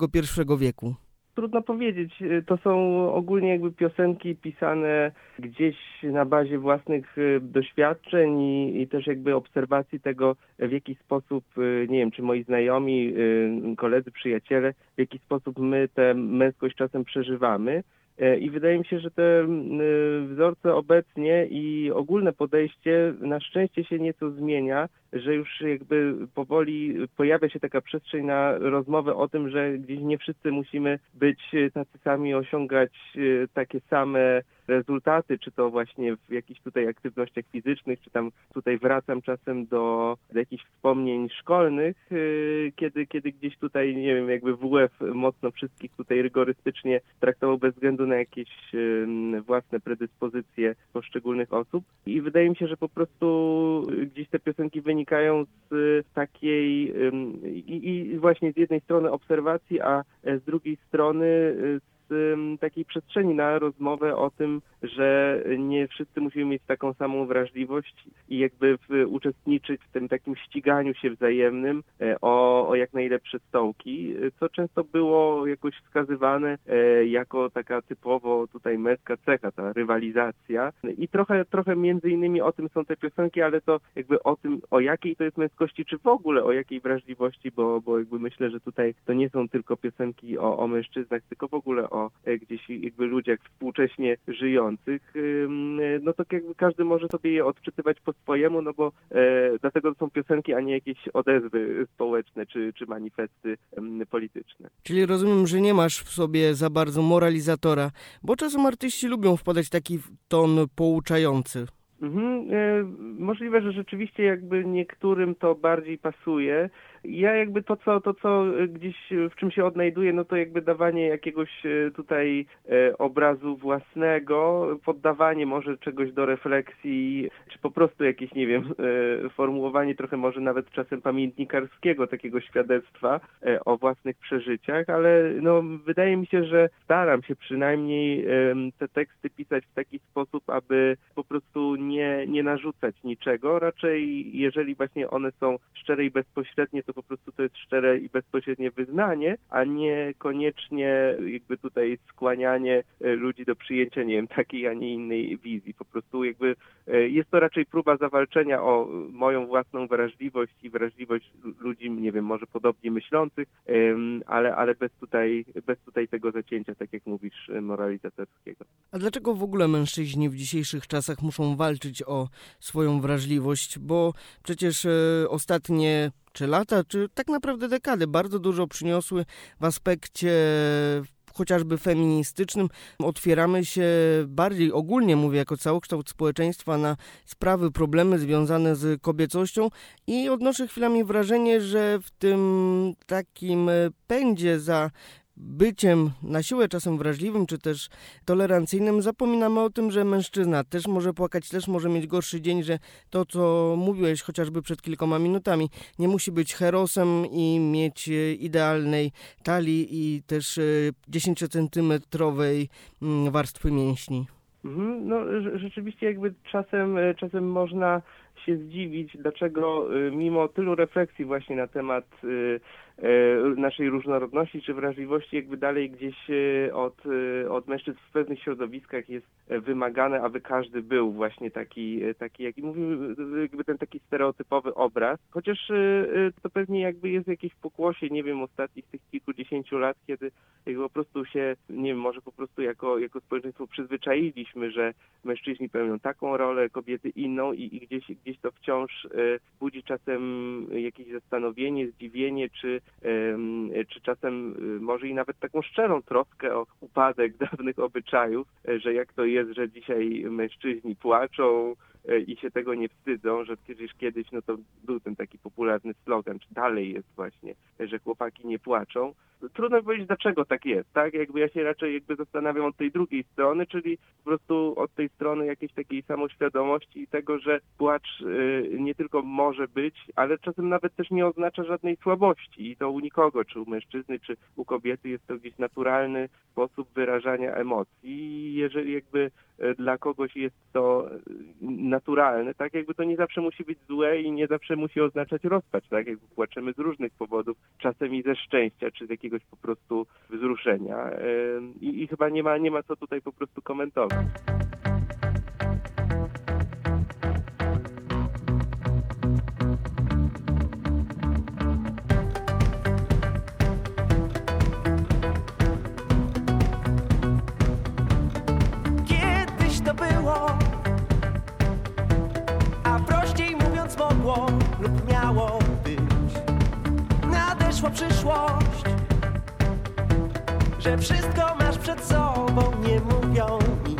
wieku trudno powiedzieć. To są ogólnie jakby piosenki pisane gdzieś na bazie własnych y, doświadczeń i, i, też jakby obserwacji tego, w jaki sposób, y, nie wiem, czy moi znajomi, y, koledzy, przyjaciele, w jaki sposób my tę męskość czasem przeżywamy. I wydaje mi się, że te wzorce obecnie i ogólne podejście na szczęście się nieco zmienia, że już jakby powoli pojawia się taka przestrzeń na rozmowę o tym, że gdzieś nie wszyscy musimy być tacy sami, osiągać e, takie same rezultaty, czy to właśnie w jakichś tutaj aktywnościach fizycznych, czy tam tutaj wracam czasem do, do jakichś wspomnień szkolnych, yy, kiedy, kiedy gdzieś tutaj, nie wiem, jakby WF mocno wszystkich tutaj rygorystycznie traktował bez względu na jakieś własne predyspozycje poszczególnych osób. I wydaje mi się, że po prostu gdzieś te piosenki wynikają z takiej yy, i właśnie z jednej strony obserwacji, a z drugiej strony z takiej przestrzeni na rozmowę o tym, że nie wszyscy musimy mieć taką samą wrażliwość i jakby w, uczestniczyć w tym takim ściganiu się wzajemnym e, o, o jak najlepsze stołki, co często było jakoś wskazywane e, jako taka typowo tutaj męska cecha, ta rywalizacja. I trochę, trochę między innymi o tym są te piosenki, ale to jakby o tym, o jakiej to jest męskości, czy w ogóle o jakiej wrażliwości, bo, bo jakby myślę, że tutaj to nie są tylko piosenki o, o mężczyznach, tylko w ogóle o o e, gdzieś jakby ludziach współcześnie żyjących, no to jakby każdy może sobie je odczytywać po swojemu, no bo e, dlatego to są piosenki, a nie jakieś odezwy społeczne czy, czy manifesty polityczne. Czyli rozumiem, że nie masz w sobie za bardzo moralizatora, bo czasem artyści lubią wpadać w taki ton pouczający. Mhm, e, możliwe, że rzeczywiście jakby niektórym to bardziej pasuje, ja jakby to co, to, co gdzieś w czym się odnajduję, no to jakby dawanie jakiegoś e, tutaj e, obrazu własnego, poddawanie może czegoś do refleksji, czy po prostu jakieś, nie wiem, e, formułowanie trochę może nawet czasem pamiętnikarskiego takiego świadectwa o własnych przeżyciach, ale no wydaje mi się, że staram się przynajmniej te teksty pisać w taki sposób, aby po prostu nie, nie narzucać niczego, raczej jeżeli właśnie one są szczere i bezpośrednie, to po prostu to jest szczere i bezpośrednie wyznanie, a nie koniecznie jakby tutaj skłanianie e, ludzi do przyjęcia, nie wiem, takiej, a nie innej wizji. Po prostu jakby e, jest to raczej próba zawalczenia o moją własną wrażliwość i wrażliwość ludzi, nie wiem, może podobnie myślących, ale, ale bez tutaj, bez tutaj tego zacięcia, tak jak mówisz, moralizatorskiego. A dlaczego w ogóle mężczyźni w dzisiejszych czasach muszą walczyć o swoją wrażliwość? Bo przecież e, ostatnie czy lata, czy tak naprawdę dekady bardzo dużo przyniosły w aspekcie chociażby feministycznym. Otwieramy się bardziej ogólnie, mówię jako całokształt społeczeństwa, na sprawy, problemy związane z kobiecością i odnoszę chwilami wrażenie, że w tym takim pędzie za byciem na siłę czasem wrażliwym czy też tolerancyjnym zapominamy o tym, że mężczyzna też może płakać, też może mieć gorszy dzień, że to co mówiłeś chociażby przed kilkoma minutami nie musi być herosem i mieć e, idealnej talii i też 10-centymetrowej e, mm, warstwy mięśni. Mhm, no rzeczywiście jakby czasem, e, czasem można się zdziwić, dlaczego mimo tylu refleksji właśnie na temat E, naszej różnorodności czy wrażliwości jakby dalej gdzieś e, od, e, od mężczyzn w pewnych środowiskach jest wymagane, aby każdy był właśnie taki, taki jaki mówimy, jakby ten taki stereotypowy obraz. Chociaż to pewnie jakby jest jakieś pokłosie, nie wiem, ostatnich tych kilkudziesięciu lat, kiedy jakby po prostu się, nie wiem, może po prostu jako, jako społeczeństwo przyzwyczailiśmy, że mężczyźni pełnią taką rolę, kobiety inną i, i gdzieś, gdzieś to wciąż budzi czasem jakieś zastanowienie, zdziwienie, czy czy czasem y, może i nawet taką szczerą troskę o upadek dawnych obyczajów, e, że jak to jest, że dzisiaj mężczyźni płaczą, i się tego nie wstydzą, że przecież kiedyś no to był ten taki popularny slogan, czy dalej jest właśnie, że chłopaki nie płaczą. Trudno powiedzieć, dlaczego tak jest, tak? Jakby ja się raczej jakby zastanawiam od tej drugiej strony, czyli po prostu od tej strony jakiejś takiej samoświadomości i tego, że płacz y, nie tylko może być, ale czasem nawet też nie oznacza żadnej słabości i to u nikogo, czy u mężczyzny, czy u kobiety jest to gdzieś naturalny sposób wyrażania emocji i jeżeli jakby dla kogoś jest to y, naturalne, tak jakby to nie zawsze musi być złe i nie zawsze musi oznaczać rozpacz, tak jakby płaczemy z różnych powodów, czasem i ze szczęścia, czy z jakiegoś po prostu wzruszenia i, i chyba nie ma, nie ma co tutaj po prostu komentować. Miało być. Nadeszła przyszłość, że wszystko masz przed sobą, nie mówią mi.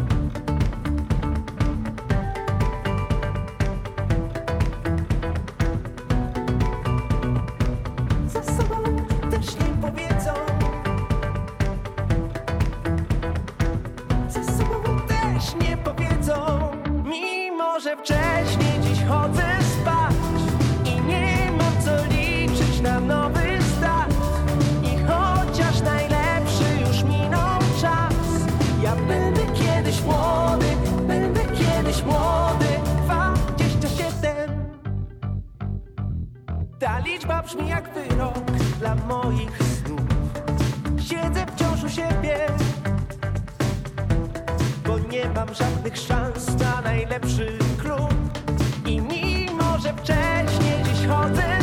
Za sobą też nie powiedzą. Za sobą też nie powiedzą. Mimo, że wcześniej brzmi jak wyrok dla moich snów. Siedzę wciąż u siebie, bo nie mam żadnych szans na najlepszy klub. I mimo, że wcześniej dziś chodzę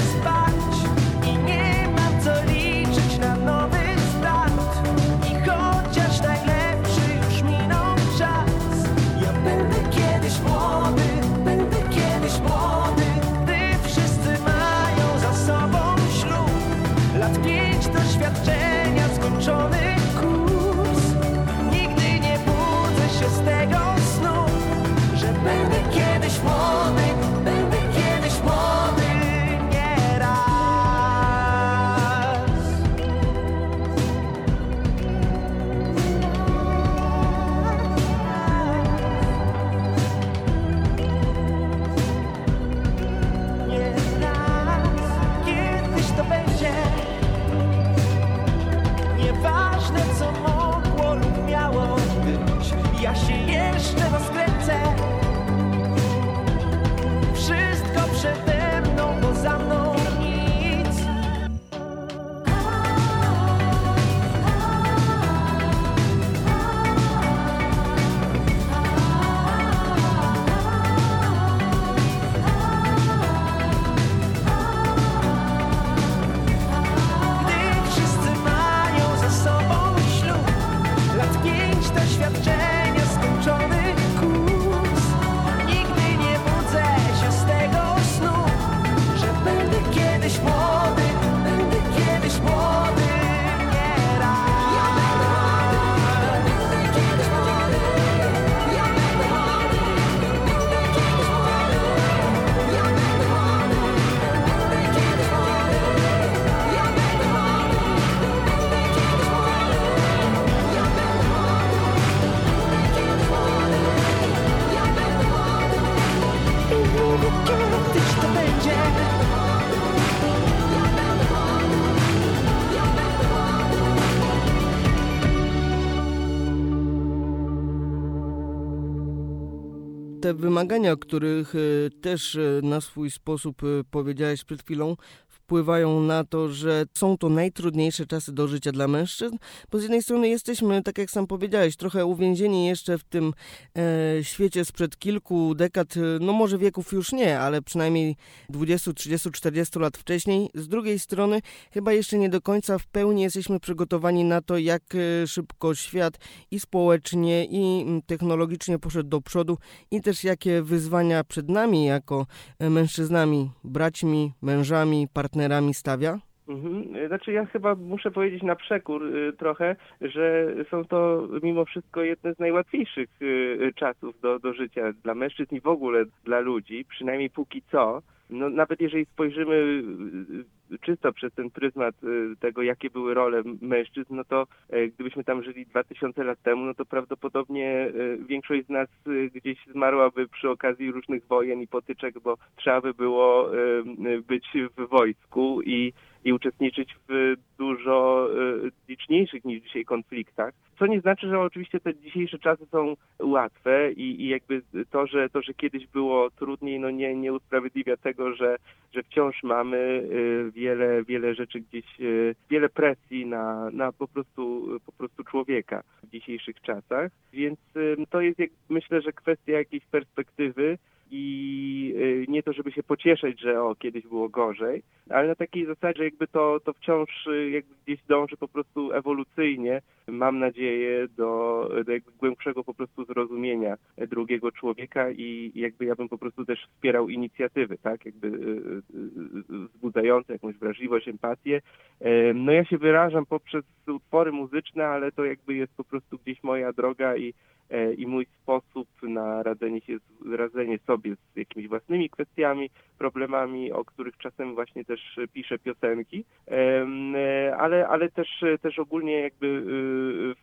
wymagania, o których e, też e, na swój sposób e, powiedziałeś przed chwilą, wpływają na to, że są to najtrudniejsze czasy do życia dla mężczyzn, bo z jednej strony jesteśmy, tak jak sam powiedziałeś, trochę uwięzieni jeszcze w tym e, świecie sprzed kilku dekad, no może wieków już nie, ale przynajmniej 20, 30, 40 lat wcześniej. Z drugiej strony chyba jeszcze nie do końca w pełni jesteśmy przygotowani na to, jak e, szybko świat i społecznie, i technologicznie poszedł do przodu i też jakie wyzwania przed nami jako e, mężczyznami, braćmi, mężami, partnerami stawia? Mhm. Znaczy ja chyba muszę powiedzieć na przekór y, trochę, że są to mimo wszystko jedne z najłatwiejszych y, czasów do, do życia dla mężczyzn i w ogóle dla ludzi, przynajmniej póki co. No, nawet jeżeli spojrzymy y, czysto przez ten pryzmat y, tego, jakie były role mężczyzn, no to e, gdybyśmy tam żyli 2000 lat temu, no to prawdopodobnie e, większość z nas e, gdzieś zmarłaby przy okazji różnych wojen i potyczek, bo trzeba by było być w wojsku i i uczestniczyć w dużo e, liczniejszych niż dzisiaj konfliktach. Co nie znaczy, że oczywiście te dzisiejsze czasy są łatwe i, i jakby to, że to, że kiedyś było trudniej, no nie, nie usprawiedliwia tego, że, że wciąż mamy e, wiele, wiele rzeczy gdzieś, e, wiele presji na, na po prostu po prostu człowieka w dzisiejszych czasach. Więc to jest jak, myślę, że kwestia jakiejś perspektywy i y, nie to, żeby się pocieszyć, że o, kiedyś było gorzej, ale na takiej zasadzie jakby to, to wciąż y, jakby gdzieś dąży po prostu ewolucyjnie, mam nadzieję, do, do jakby głębszego po prostu zrozumienia drugiego człowieka i jakby ja bym po prostu też wspierał inicjatywy, tak, jakby y, wzbudzające jakąś wrażliwość, empatię. No ja się wyrażam poprzez utwory muzyczne, ale to jakby jest po prostu gdzieś moja droga i i mój sposób na radzenie, się, radzenie sobie z jakimiś własnymi kwestiami, problemami, o których czasem właśnie też piszę piosenki, e, ale, ale też, też ogólnie jakby y,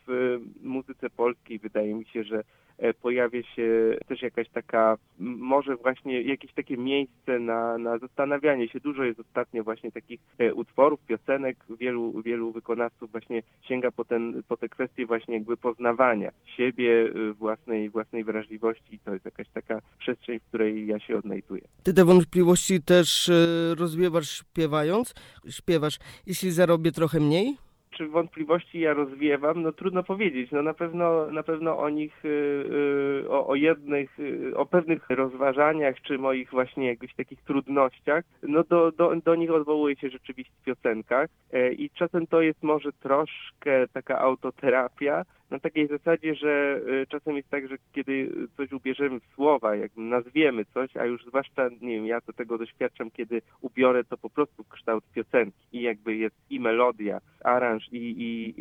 w muzyce polskiej wydaje mi się, że E, pojawia się też jakaś taka, może właśnie jakieś takie miejsce na, na zastanawianie się. Dużo jest ostatnio właśnie takich e, utworów, piosenek, wielu, wielu wykonawców właśnie sięga po, ten, po te kwestie właśnie jakby poznawania siebie, e, własnej, własnej wrażliwości. To jest jakaś taka przestrzeń, w której ja się odnajduję. Ty te wątpliwości też rozwiewasz śpiewając? Śpiewasz, jeśli zarobię trochę mniej? Czy wątpliwości ja rozwiewam, no trudno powiedzieć. No na pewno, na pewno o nich, y, y, o, o jednych, y, o pewnych rozważaniach, czy moich właśnie jakichś takich trudnościach, no do, do, do nich odwołuję się rzeczywiście w piosenkach e, i czasem to jest może troszkę taka autoterapia, na takiej zasadzie, że czasem jest tak, że kiedy coś ubierzemy w słowa, jak nazwiemy coś, a już zwłaszcza, nie wiem, ja to tego doświadczam, kiedy ubiorę to po prostu w kształt piosenki i jakby jest i melodia, aranż i, i,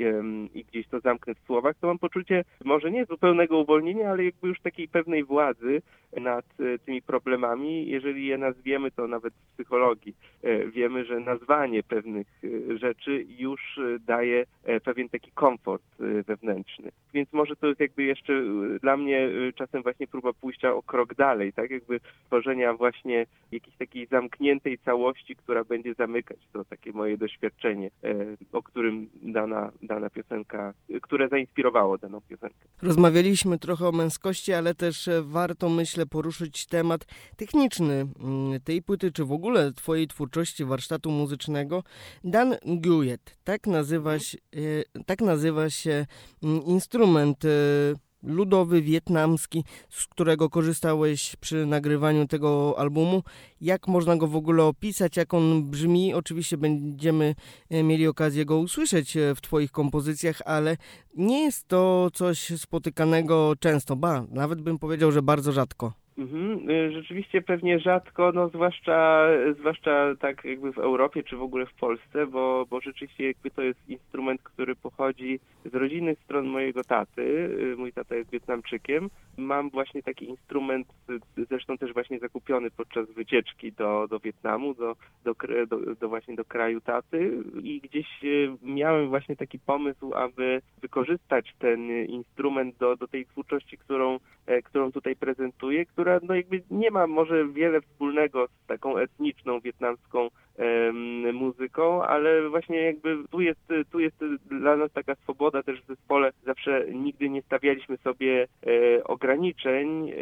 i gdzieś to zamknę w słowach, to mam poczucie może nie zupełnego uwolnienia, ale jakby już takiej pewnej władzy nad y, tymi problemami. Jeżeli je nazwiemy, to nawet w psychologii y, wiemy, że nazwanie pewnych rzeczy już daje pewien taki komfort wewnętrzny. Więc może to jest jakby jeszcze dla mnie czasem właśnie próba pójścia o krok dalej, tak? Jakby tworzenia właśnie jakiejś takiej zamkniętej całości, która będzie zamykać to takie moje doświadczenie, e, o którym dana, dana piosenka, które zainspirowało daną piosenkę. Rozmawialiśmy trochę o męskości, ale też e, warto, myślę, poruszyć temat techniczny mm, tej płyty, czy w ogóle twojej twórczości warsztatu muzycznego. Dan Guyet, tak nazywa się, e, tak nazywa się mm, instrument y, ludowy, wietnamski, z którego korzystałeś przy nagrywaniu tego albumu. Jak można go w ogóle opisać, jak on brzmi? Oczywiście będziemy y, mieli okazję go usłyszeć y, w Twoich kompozycjach, ale nie jest to coś spotykanego często, ba, nawet bym powiedział, że bardzo rzadko. Mhm. Y, rzeczywiście pewnie rzadko, no zwłaszcza, zwłaszcza tak jakby w Europie czy w ogóle w Polsce, bo, bo rzeczywiście jakby to jest instrument, który pochodzi z rodzinnych stron mojego taty. Y, mój tata jest Wietnamczykiem. Mam właśnie taki instrument, y, zresztą też właśnie zakupiony podczas wycieczki do, do Wietnamu, do, do, do, do właśnie do kraju taty i gdzieś miałem właśnie taki pomysł, aby wykorzystać ten instrument do, do tej twórczości, którą, e, którą tutaj prezentuję, która no jakby nie ma może wiele wspólnego z taką etniczną wietnamską muzyką, ale właśnie jakby tu jest, tu jest dla nas taka swoboda też w zespole. Zawsze nigdy nie stawialiśmy sobie e, ograniczeń e,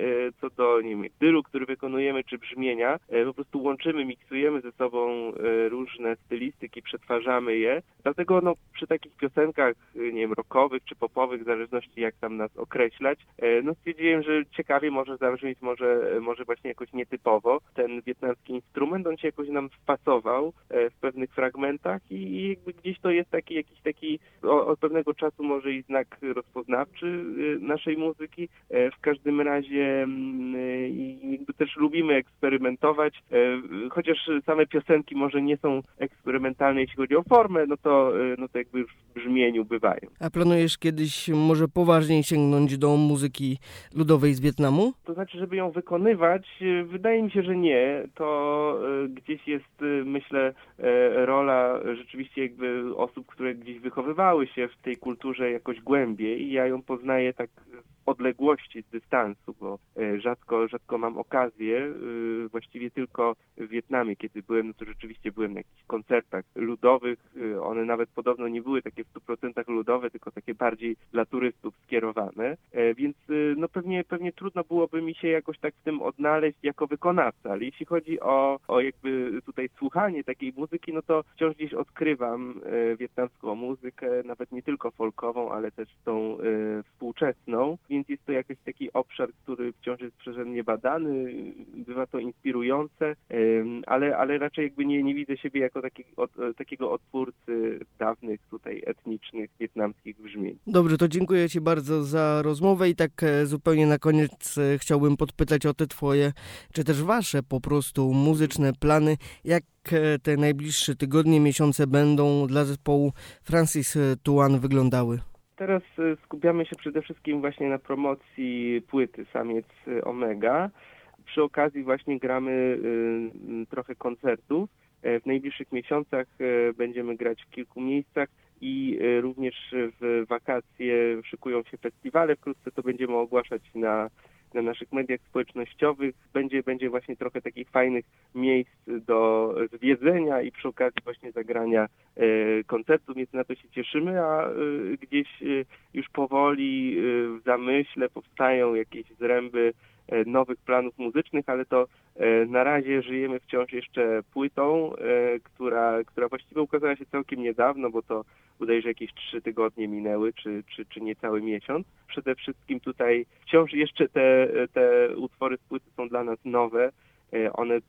co do nie wiem, stylu, który wykonujemy, czy brzmienia. E, po prostu łączymy, miksujemy ze sobą różne stylistyki, przetwarzamy je. Dlatego no, przy takich piosenkach, nie wiem, rockowych czy popowych, w zależności jak tam nas określać, no stwierdziłem, że ciekawie może zabrzmieć, może, może właśnie jakoś nietypowo ten wietnamski instrument, on się jakoś nam wpasował e, w pewnych fragmentach i, jakby gdzieś to jest taki jakiś taki od pewnego czasu może i znak rozpoznawczy e, naszej muzyki. E, w każdym razie mm, jakby też lubimy eksperymentować, chociaż same piosenki może nie są eksperymentalne jeśli chodzi o formę, no to, no to jakby w brzmieniu bywają. A planujesz kiedyś może poważniej sięgnąć do muzyki ludowej z Wietnamu? To znaczy, żeby ją wykonywać, wydaje mi się, że nie. To gdzieś jest, myślę, e, rola rzeczywiście jakby osób, które gdzieś wychowywały się w tej kulturze jakoś głębiej ja ją poznaję tak odległości, z dystansu, bo e, rzadko, rzadko mam okazję, e, właściwie tylko w Wietnamie, kiedy byłem, no to rzeczywiście byłem na jakichś koncertach ludowych, e, one nawet podobno nie były takie w 100% ludowe, tylko takie bardziej dla turystów skierowane, więc no pewnie, pewnie trudno byłoby mi się jakoś tak w tym odnaleźć jako wykonawca, ale jeśli chodzi o, o jakby tutaj słuchanie takiej muzyki, no to wciąż gdzieś odkrywam wietnamską muzykę, nawet nie tylko folkową, ale też tą współczesną, więc jest to jakiś taki obszar, który wciąż jest przeze mnie badany, bywa to inspirujące, ale, ale raczej jakby nie, nie widzę siebie jako taki, od, takiego odtwórcy dawnych tutaj etnicznych wietnamskich brzmień. Dobrze, to dziękuję Ci bardzo za rozmowę i tak e, zupełnie na koniec e, chciałbym podpytać o te Twoje, czy też Wasze po prostu muzyczne plany. Jak e, te najbliższe tygodnie, miesiące będą dla zespołu Francis Tuan wyglądały? Teraz e, skupiamy się przede wszystkim właśnie na promocji płyty Samiec e, Omega. Przy okazji właśnie gramy m, trochę koncertów. E, W najbliższych miesiącach e, będziemy grać w kilku miejscach i e, również w wakacje szykują się festiwale. Wkrótce to będziemy ogłaszać na, na naszych mediach społecznościowych. Będzie, będzie właśnie trochę takich fajnych miejsc do zwiedzenia i przy okazji właśnie zagrania e, koncertów, więc na to się cieszymy, a e, gdzieś e, już powoli w zamyśle powstają jakieś zręby nowych planów muzycznych, ale to na razie żyjemy wciąż jeszcze płytą, e, która, która właściwie ukazała się całkiem niedawno, bo to bodajże jakieś trzy tygodnie minęły, czy, czy, czy niecały miesiąc. Przede wszystkim tutaj wciąż jeszcze te, te utwory z płyty są dla nas nowe. E, One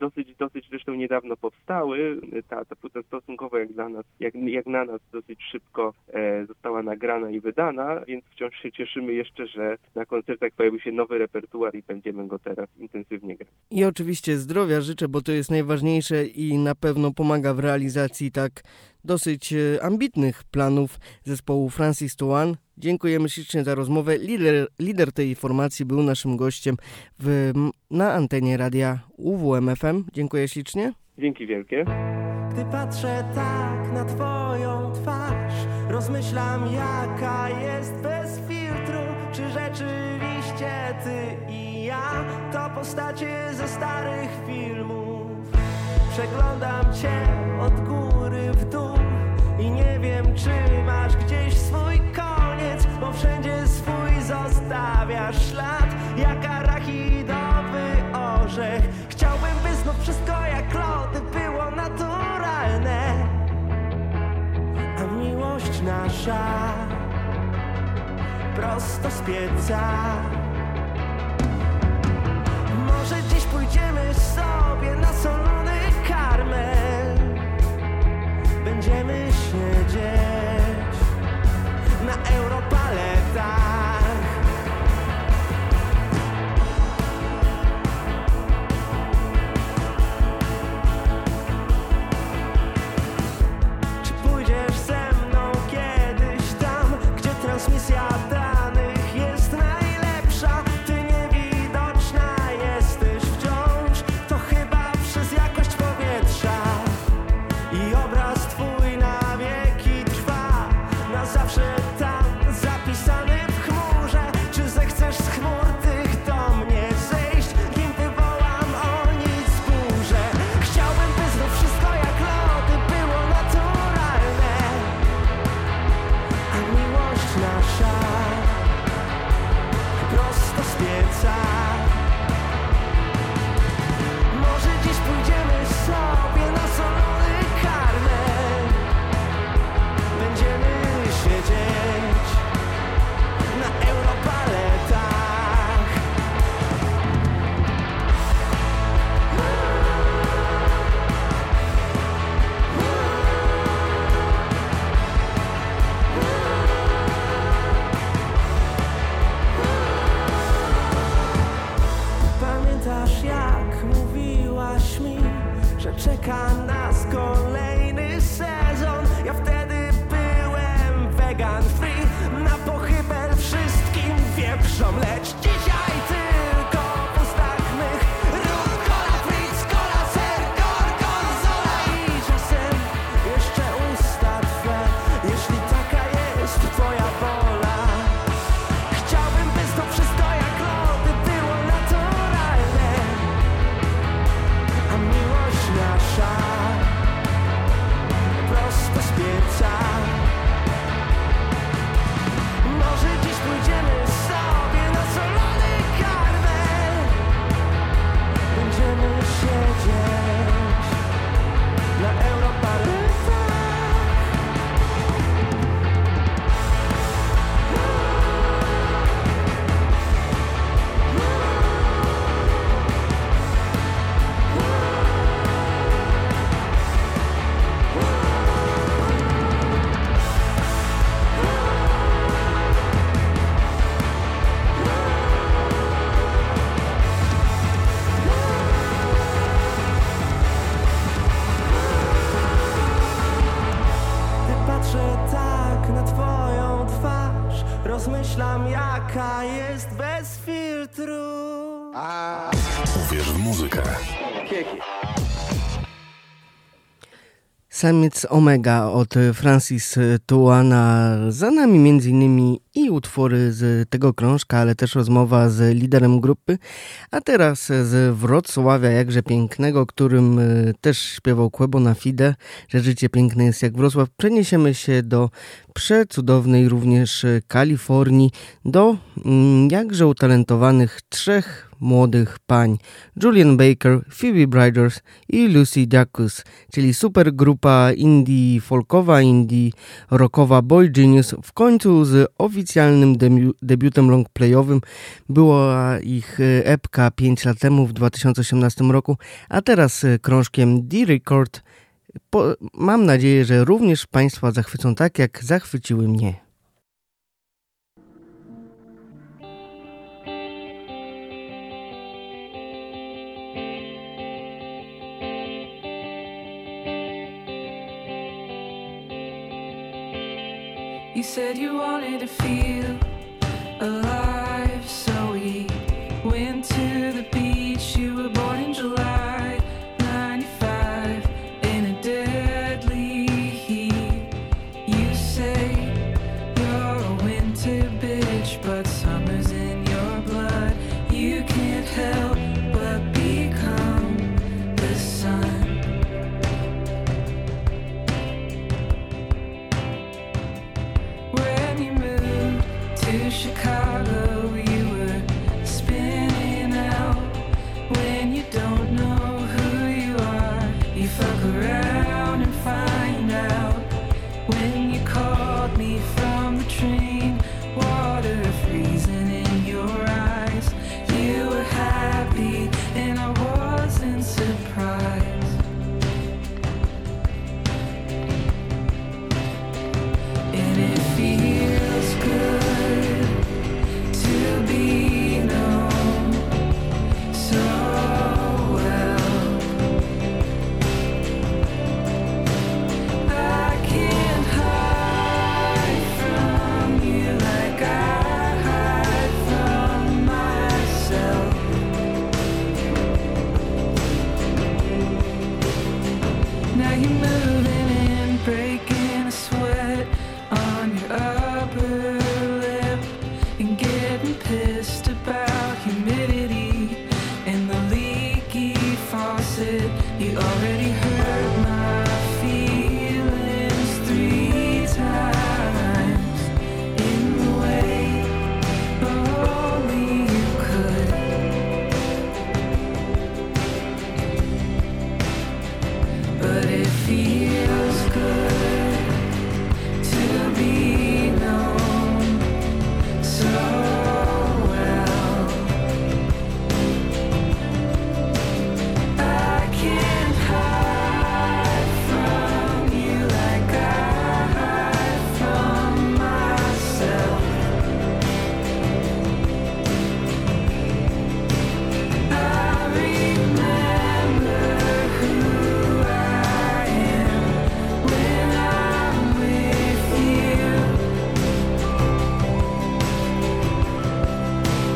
dosyć, dosyć zresztą niedawno powstały. Ta, ta płyta stosunkowo jak dla nas, jak, jak na nas dosyć szybko e, została nagrana i wydana, więc wciąż się cieszymy jeszcze, że na koncertach pojawił się nowy repertuar i będziemy go teraz intensywnie grać. I oczywiście zdrowia życzę, bo to jest najważniejsze i na pewno pomaga w realizacji tak dosyć e, ambitnych planów zespołu Francis Tuan. Dziękujemy ślicznie za rozmowę. Lider, lider tej formacji był naszym gościem w, na antenie radia UWMFM. Dziękuję ślicznie. Dzięki wielkie. Gdy patrzę tak na twoją twarz Rozmyślam jaka jest bez filtru Czy rzeczywiście ty i ja To postacie ze starych filmów Przeglądam cię od góry w dół I nie wiem czy masz gdzieś swój koniec Bo wszędzie swój zostawiasz ślad Jak arachidowy orzech prosto z pieca Samiec Omega od Francis Tuana. Za nami innymi i utwory z tego krążka, ale też rozmowa z liderem grupy, a teraz z Wrocławia, jakże pięknego, którym e, też śpiewał Kłebo na Fide, że życie piękne jest jak Wrocław. Przeniesiemy się do przecudownej również Kalifornii, do mm, jakże utalentowanych trzech młodych pań Julian Baker, Phoebe Bridgers i Lucy Dacus, czyli super grupa indie folkowa, indie rockowa Boy Genius w końcu z oficjalnym debiu debiutem longplayowym. Była ich epka 5 lat temu w 2018 roku, a teraz krążkiem D-Record. Mam nadzieję, że również Państwa zachwycą tak, jak zachwyciły mnie. You said you wanted to feel alive,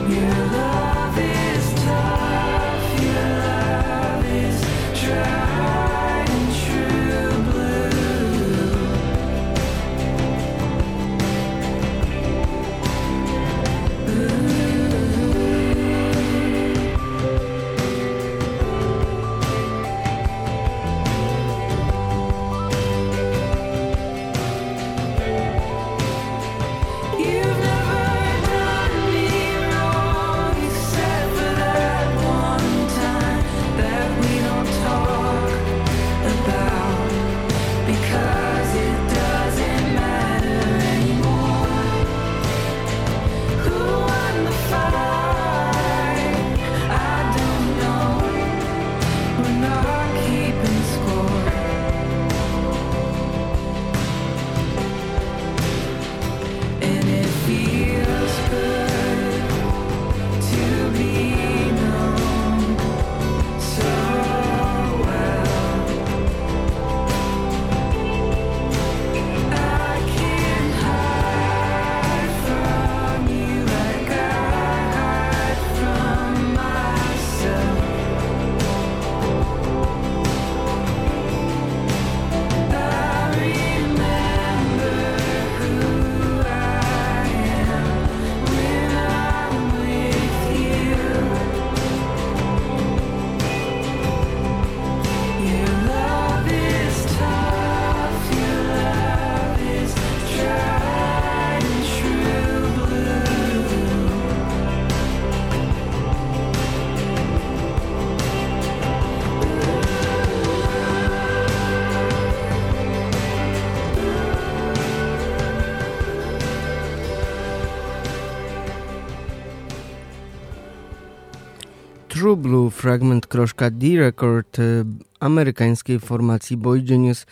you love. True Blue, fragment kroszka D-Record y, amerykańskiej formacji Boy Genius.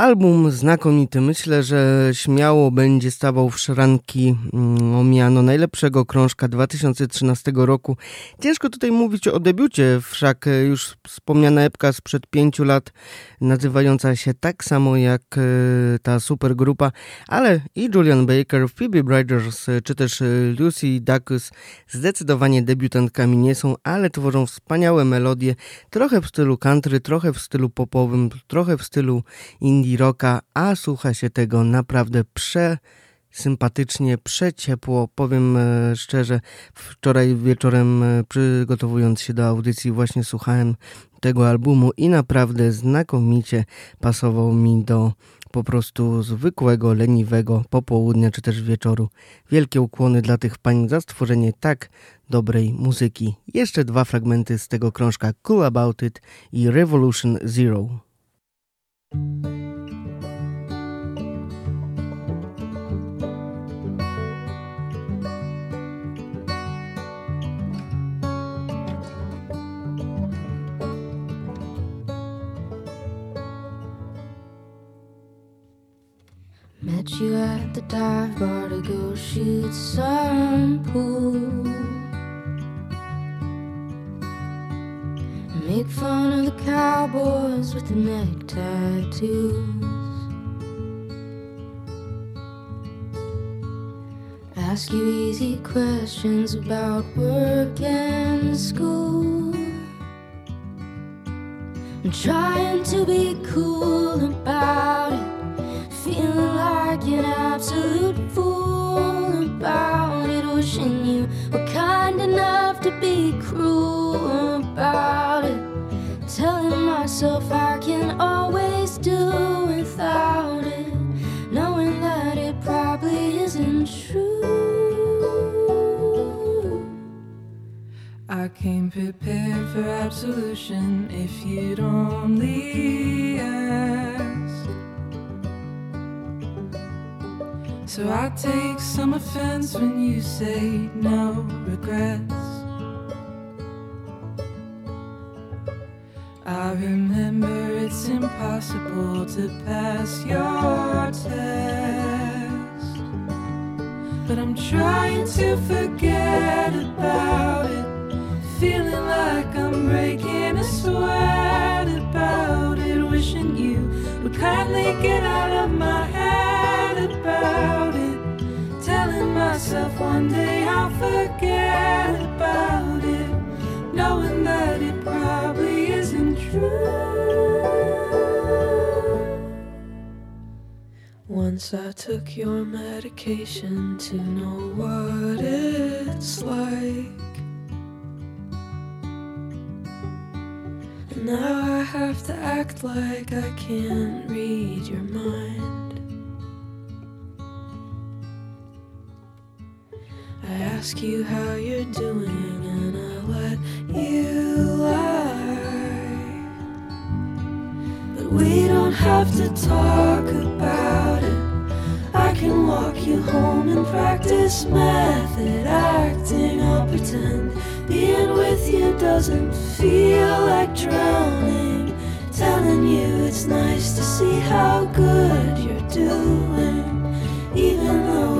Album znakomity. Myślę, że śmiało będzie stawał w szranki mm, o miano najlepszego krążka 2013 roku. Ciężko tutaj mówić o debiucie, wszak e, już wspomniana epka sprzed pięciu lat, nazywająca się tak samo jak e, ta supergrupa, ale i Julian Baker, Phoebe Bridgers e, czy też Lucy Dacus zdecydowanie debiutantkami nie są, ale tworzą wspaniałe melodie, trochę w stylu country, trochę w stylu popowym, trochę w stylu indie indie rocka, a słucha się tego naprawdę prze sympatycznie, przeciepło. Powiem e, szczerze, wczoraj wieczorem e, przygotowując się do audycji właśnie słuchałem tego albumu i naprawdę znakomicie pasował mi do po prostu zwykłego, leniwego popołudnia czy też wieczoru. Wielkie ukłony dla tych pań za stworzenie tak dobrej muzyki. Jeszcze dwa fragmenty z tego krążka Cool About It i Revolution Zero. Met you at the dive bar to go shoot some pool. Make fun of the cowboys with the neck tattoos. Ask you easy questions about work and school. I'm trying to be cool about it. Feeling like an absolute fool about it. Wishing you were kind enough to be cruel about it. Telling myself I can always do without it. Knowing that it probably isn't true. I came prepared for absolution if you'd only ask. So I take some offense when you say no regrets. I remember it's impossible to pass your test. But I'm trying to forget about it. Feeling like I'm breaking a sweat about it. Wishing you would kindly get out of my head about it. Myself one day I'll forget about it. Knowing that it probably isn't true. Once I took your medication to know what it's like. And now I have to act like I can't read your mind. I ask you how you're doing and I let you lie. But we don't have to talk about it. I can walk you home and practice method acting. I'll pretend being with you doesn't feel like drowning. Telling you it's nice to see how good you're doing, even though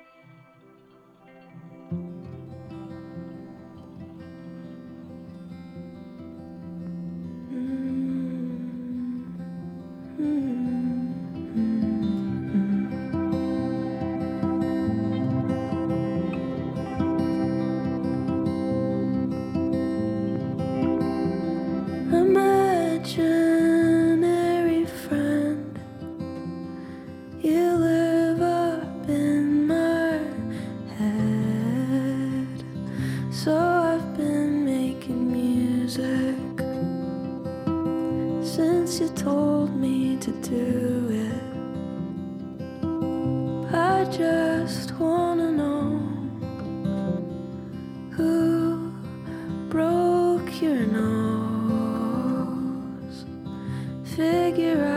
Curinos figure out.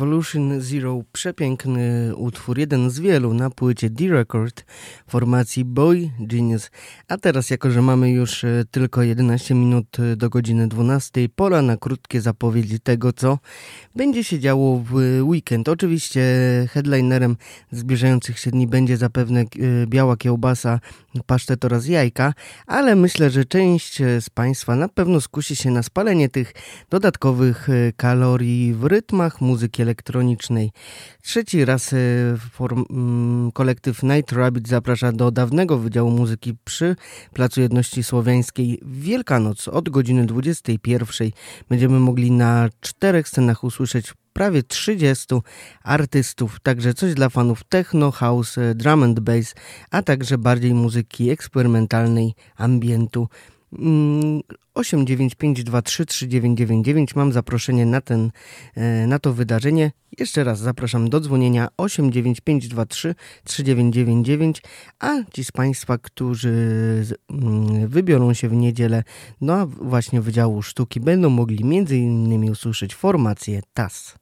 Revolution Zero, przepiękny utwór, jeden z wielu na płycie D-Record formacji Boy Genius. A teraz, jako że mamy już e, tylko 11 minut e, do godziny 12, pora na krótkie zapowiedzi tego, co będzie się działo w weekend. Oczywiście headlinerem zbliżających się dni będzie zapewne e, biała kiełbasa, pasztet oraz jajka, ale myślę, że część z Państwa na pewno skusi się na spalenie tych dodatkowych kalorii w rytmach muzyki elektronicznej. Trzeci raz form, mm, kolektyw Night Rabbit zaprasza do dawnego Wydziału Muzyki przy Placu Jedności Słowiańskiej w Wielkanoc od godziny 21. Będziemy mogli na czterech scenach usłyszeć prawie 30 artystów, także coś dla fanów techno, house, drum and bass, a także bardziej muzyki eksperymentalnej, ambientu. 895233999 mam zaproszenie na, ten, na to wydarzenie. Jeszcze raz zapraszam do dzwonienia 895233999, a ci z Państwa, którzy wybiorą się w niedzielę no właśnie Wydziału Sztuki będą mogli między innymi usłyszeć formację TAS.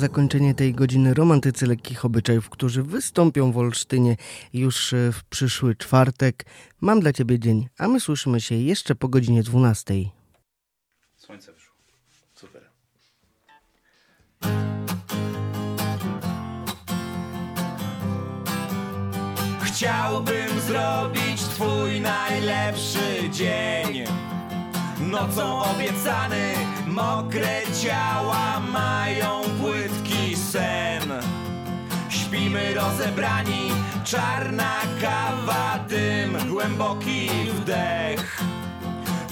Zakończenie tej godziny romantycy lekkich obyczajów, którzy wystąpią w Olsztynie już e, w przyszły czwartek. Mam dla Ciebie dzień, a my słyszymy się jeszcze po godzinie 12. Słońce wyszło. Super. Chciałbym zrobić twój najlepszy dzień Nocą obiecany, mokre ciała mają płytki sen. Śpimy rozebrani, czarna kawa, dym, głęboki wdech.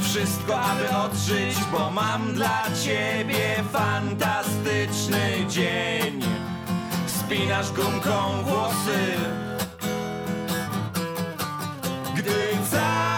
Wszystko aby odżyć, bo mam dla ciebie fantastyczny dzień. Spinasz gumką włosy. Gdy cała